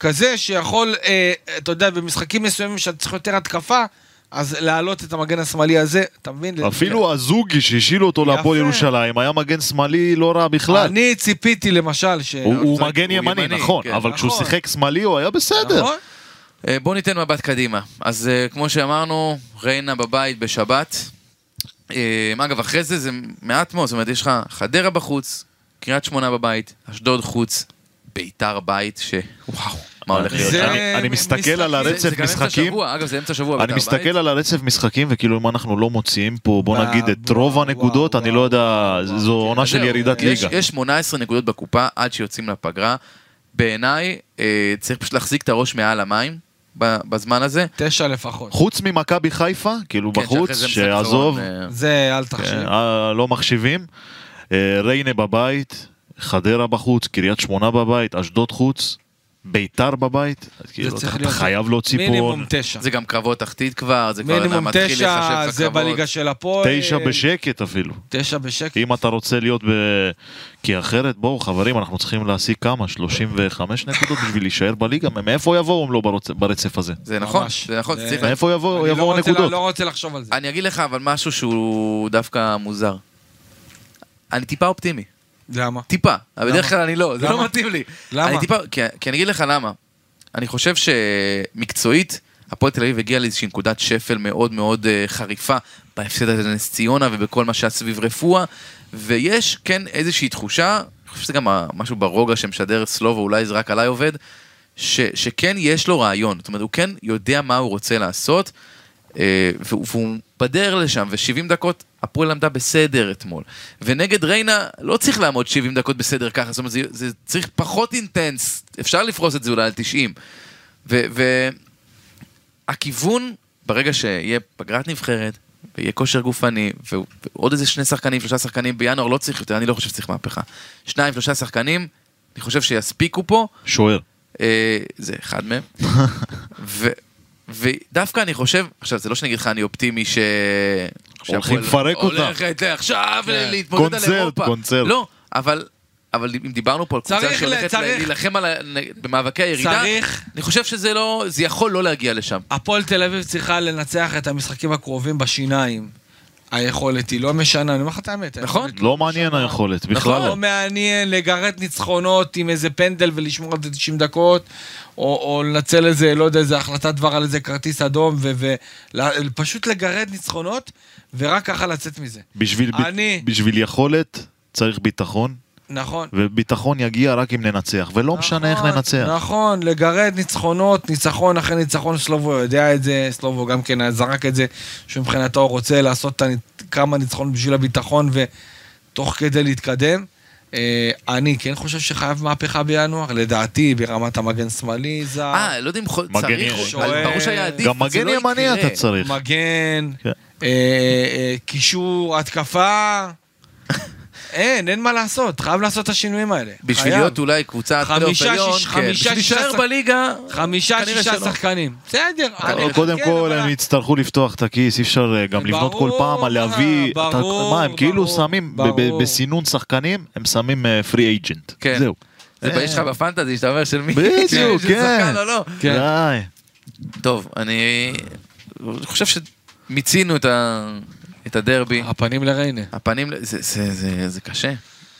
כזה שיכול, אה, אתה יודע, במשחקים מסוימים שאתה צריך יותר התקפה, אז להעלות את המגן השמאלי הזה, אתה מבין? אפילו הזוגי שהשילו אותו. להפועל ירושלים היה מגן שמאלי לא רע בכלל. אני ציפיתי למשל ש... הוא- הוא הוא מגן ימני, ימני, נכון, כן. אבל כשהוא נכון. שיחק שמאלי הוא היה בסדר. נכון? אה, בואו ניתן מבט קדימה. אז אה, כמו שאמרנו, ריינה בבית בשבת. אה, אגב, אחרי זה זה מעט מאוד, זאת אומרת, יש לך חדרה בחוץ, קריית שמונה בבית, אשדוד חוץ, ביתר בית, ש... וואו, מה הולך להיות שם? אני- מסתכל על הרצף זה גם אמצע משחקים. שבוע, אגב, זה אמצע שבוע, אני ביתר בית. מסתכל על הרצף משחקים וכאילו אם אנחנו לא מוציאים פה בוא נגיד את רוב הנקודות אני לא יודע זו עונה של ירידת ליגה. יש 18 נקודות בקופה עד שיוצאים לפגרה. בעיניי, אה, צריך פשוט להחזיק את הראש מעל המים ב- בזמן הזה. תשע לפחות. חוץ ממכבי חיפה כאילו כן, בחוץ שעזוב אה, זה אל כן, תחשיב. אה, לא מחשיבים. ריינה בבית, חדרה בחוץ, קריית שמונה בבית, אשדוד חוץ, ביתר בבית. כאילו, צריך אתה להיות חייב להוציא מינימום פה תשע. זה גם קרבות תחתית כבר, זה כבר מינימום מתחיל תשע, להיחשב זה לקרבות. בליגה של הפועל. תשע בשקט אפילו. תשע בשקט. אם אתה רוצה להיות ב... כי אחרת, בואו חברים, אנחנו צריכים להשיג כמה? 35 נקודות בשביל להישאר בליגה? מאיפה יבואו אם לא ברצ- ברצף הזה? זה נכון. זה נכון, זה זה- צריך... מאיפה יבואו אני לא הנקודות? לא רוצה לחשוב על זה. אני אגיד לך אבל משהו שהוא דווקא מוזר. אני טיפה אופטימי, למה? טיפה, אבל למה? בדרך כלל אני לא, זה למה? לא מתאים לי. למה? אני טיפה, כי, כי אני אגיד לך למה. אני חושב שמקצועית, הפועל תל אביב הגיע לאיזושהי נקודת שפל מאוד מאוד אה, חריפה בהפסד הזה לנס ציונה ובכל מה שהיה סביב רפואה, ויש כן איזושהי תחושה, אני חושב שזה גם משהו ברוגע שמשדר סלובו, אולי זה רק עליי עובד, ש, שכן יש לו רעיון, זאת אומרת, הוא כן יודע מה הוא רוצה לעשות, והוא, והוא בדרך לשם, ו-70 דקות הפועל עמדה בסדר אתמול. ונגד ריינה לא צריך לעמוד 70 דקות בסדר ככה, זאת אומרת, זה, זה צריך פחות אינטנס, אפשר לפרוס את זה אולי על 90. והכיוון, ברגע שיהיה פגרת נבחרת, ויהיה כושר גופני, ועוד איזה שני שחקנים, שלושה שחקנים בינואר, לא צריך יותר, אני לא חושב שצריך מהפכה. שניים, שלושה שחקנים, אני חושב שיספיקו פה. שוער. אה, זה אחד מהם. ו, ודווקא אני חושב, עכשיו זה לא שאני אגיד לך אני אופטימי ש... הולכים לפרק אותה. הולכת עכשיו כן. להתמודד על קונצרט, אירופה. קונצרט. לא, אבל... אבל אם דיברנו פה על קבוצה שהולכת להילחם על ה- במאבקי הירידה, צריך- אני חושב שזה לא, זה יכול לא להגיע לשם. הפועל תל אביב צריכה לנצח את המשחקים הקרובים בשיניים. היכולת היא לא משנה, אני אומר לך את האמת. נכון. לא מעניין. היכולת, בכלל לא לא. מעניין לגרד ניצחונות עם איזה פנדל ולשמור על זה 90 דקות, או, לנצל איזה, לא יודע, איזה החלטת דבר על איזה כרטיס אדום, ופשוט לגרד ניצחונות, ורק ככה לצאת מזה. בשביל יכולת צריך ביטחון, נכון. וביטחון יגיע רק אם ננצח, ולא משנה איך נכון, ננצח. נכון, לגרד ניצחונות, ניצחון אחרי ניצחון, סלובו יודע את זה, סלובו גם כן זרק את זה, שמבחינתו רוצה לעשות כמה ניצחונות בשביל הביטחון ותוך כדי להתקדם. אה, אני כן חושב שחייב מהפכה בינואר, לדעתי ברמת המגן שמאלי זה אה, לא יודע אם צריך, ברור שהיה עדיף, גם מגן לא ימני. אתה צריך. מגן, כן. אה, אה, קישור, התקפה. אין, אין מה לעשות, חייב לעשות את השינויים האלה. בשביל חייב. להיות אולי קבוצת פלייאוף חמישה, עליון, כן, חמישה, בשביל להישאר שח- בליגה, חמישה, שישה שלא. שחקנים. בסדר. אה, קודם כן, כל אבל- הם יצטרכו לפתוח את הכיס, אי אפשר אה, גם לבנות כל ברור, פעם על להביא... ברור, אתה- מה, הם כאילו ברור, שמים, ברור. בסינון שחקנים, הם שמים פרי אייג'נט. כן. זהו. זה אה, יש לך בפנטזי, שאתה אומר של מי? בדיוק, כן. שחקן או לא. כן. טוב, אני חושב שמיצינו את ה- את הדרבי. הפנים לריינה. הפנים, זה- זה- זה זה קשה.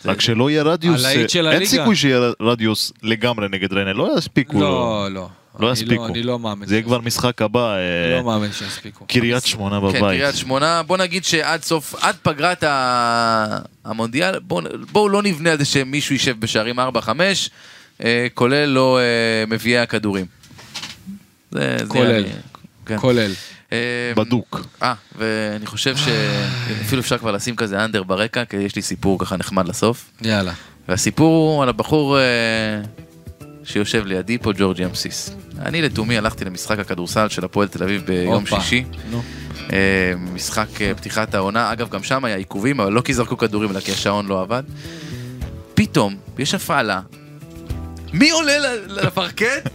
רק שלא יהיה רדיוס, אין. סיכוי שיהיה רדיוס לגמרי נגד ריינה, לא יספיקו. לא, לא. לא אני יספיקו. אני לא מאמין. זה יהיה. כבר משחק הבא, אה, לא מאמין שיספיקו. קריית שמונה כן, בבית. קריית שמונה, בוא נגיד שעד סוף, עד פגרת המונדיאל, בואו בוא לא נבנה על זה שמישהו יישב בשערים 4-5, אה, כולל לא אה, מביאי הכדורים. כולל. כן. כולל. אה, בדוק. אה, ואני חושב שאפילו אפשר כבר לשים כזה אנדר ברקע, כי יש לי סיפור ככה נחמד לסוף. יאללה. והסיפור הוא על הבחור אה, שיושב לידי פה, ג'ורג'י אמסיס. אני לתומי הלכתי למשחק הכדורסל של הפועל תל אביב ביום הופה. שישי. נו. אה, משחק אה, פתיחת העונה, אגב גם שם היה עיכובים, אבל לא כי זרקו כדורים, אלא כי השעון לא עבד. פתאום, יש הפעלה, מי עולה ל- לפרקט?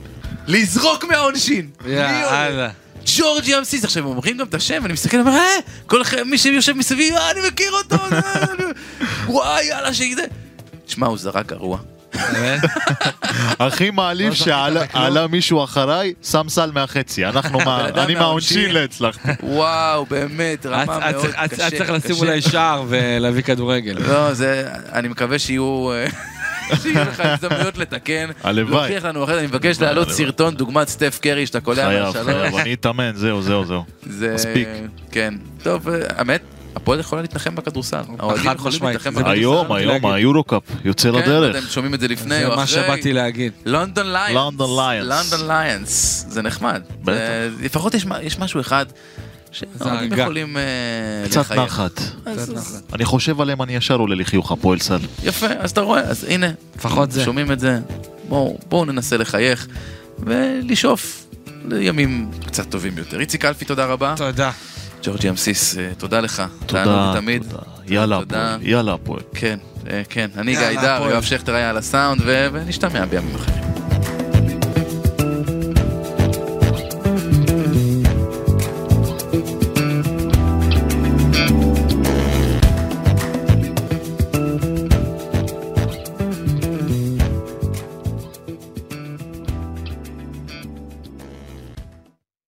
לזרוק מהעונשין. מי עולה? יאללה. ג'ורג'י אמסיס, עכשיו הם אומרים גם את השם, ואני מסתכל ואומר, אה, כל מי שיושב מסביב, אה, אני מכיר אותו, אני- וואי, יאללה, שזה. שמע, הוא זרק גרוע. הכי מעליב לא שעלה מישהו אחריי, שם סל מהחצי. אנחנו, מה- אני מהעונשין. לא הצלחתי. וואו, באמת, רמה מאוד קשה. את צריך לשים. אולי שער ולהביא כדורגל. לא, זה, אני מקווה שיהיו... שיהיו לך הזדמנויות לתקן. הלוואי. להוכיח לנו אחרת, אני מבקש להעלות. סרטון דוגמת סטף קרי שאתה קולע חייב, מהשלוש. חייב, אני אתאמן, זהו, זהו, זהו. זה... מספיק. כן. טוב, אה, האמת, הפועל יכולה להתנחם בכדורסל. האוהדים חד יכולים משמעית. להתנחם זה בכדורסל. היום, היום. היורו-קאפ יוצא כן, לדרך. אם שומעים את זה לפני זה או מה אחרי. שבאתי להגיד. לונדון ליונס. לונדון ליונס. לונדון ליונס. זה נחמד. בטח. זה- לפחות יש מה- יש משהו אחד שהאוהדים. יכולים אה, קצת לחייך. נחת. אז- קצת נחת. אני חושב עליהם, אני ישר עולה לחיוך הפועל סל. יפה, אז אתה רואה, אז הנה, לפחות זה. שומעים את זה, בואו ננסה לחייך ולשאוף לימים קצת טובים יותר. איציק אלפי, תודה רבה. תודה. ג'ורג'י אמסיס, אה, תודה לך. תודה. תודה. יאללה. הפועל, יאללה הפועל. כן, אה, כן. אני גיא דר. יואב שכטר היה על הסאונד, ו- ונשתמע בימים אחרים.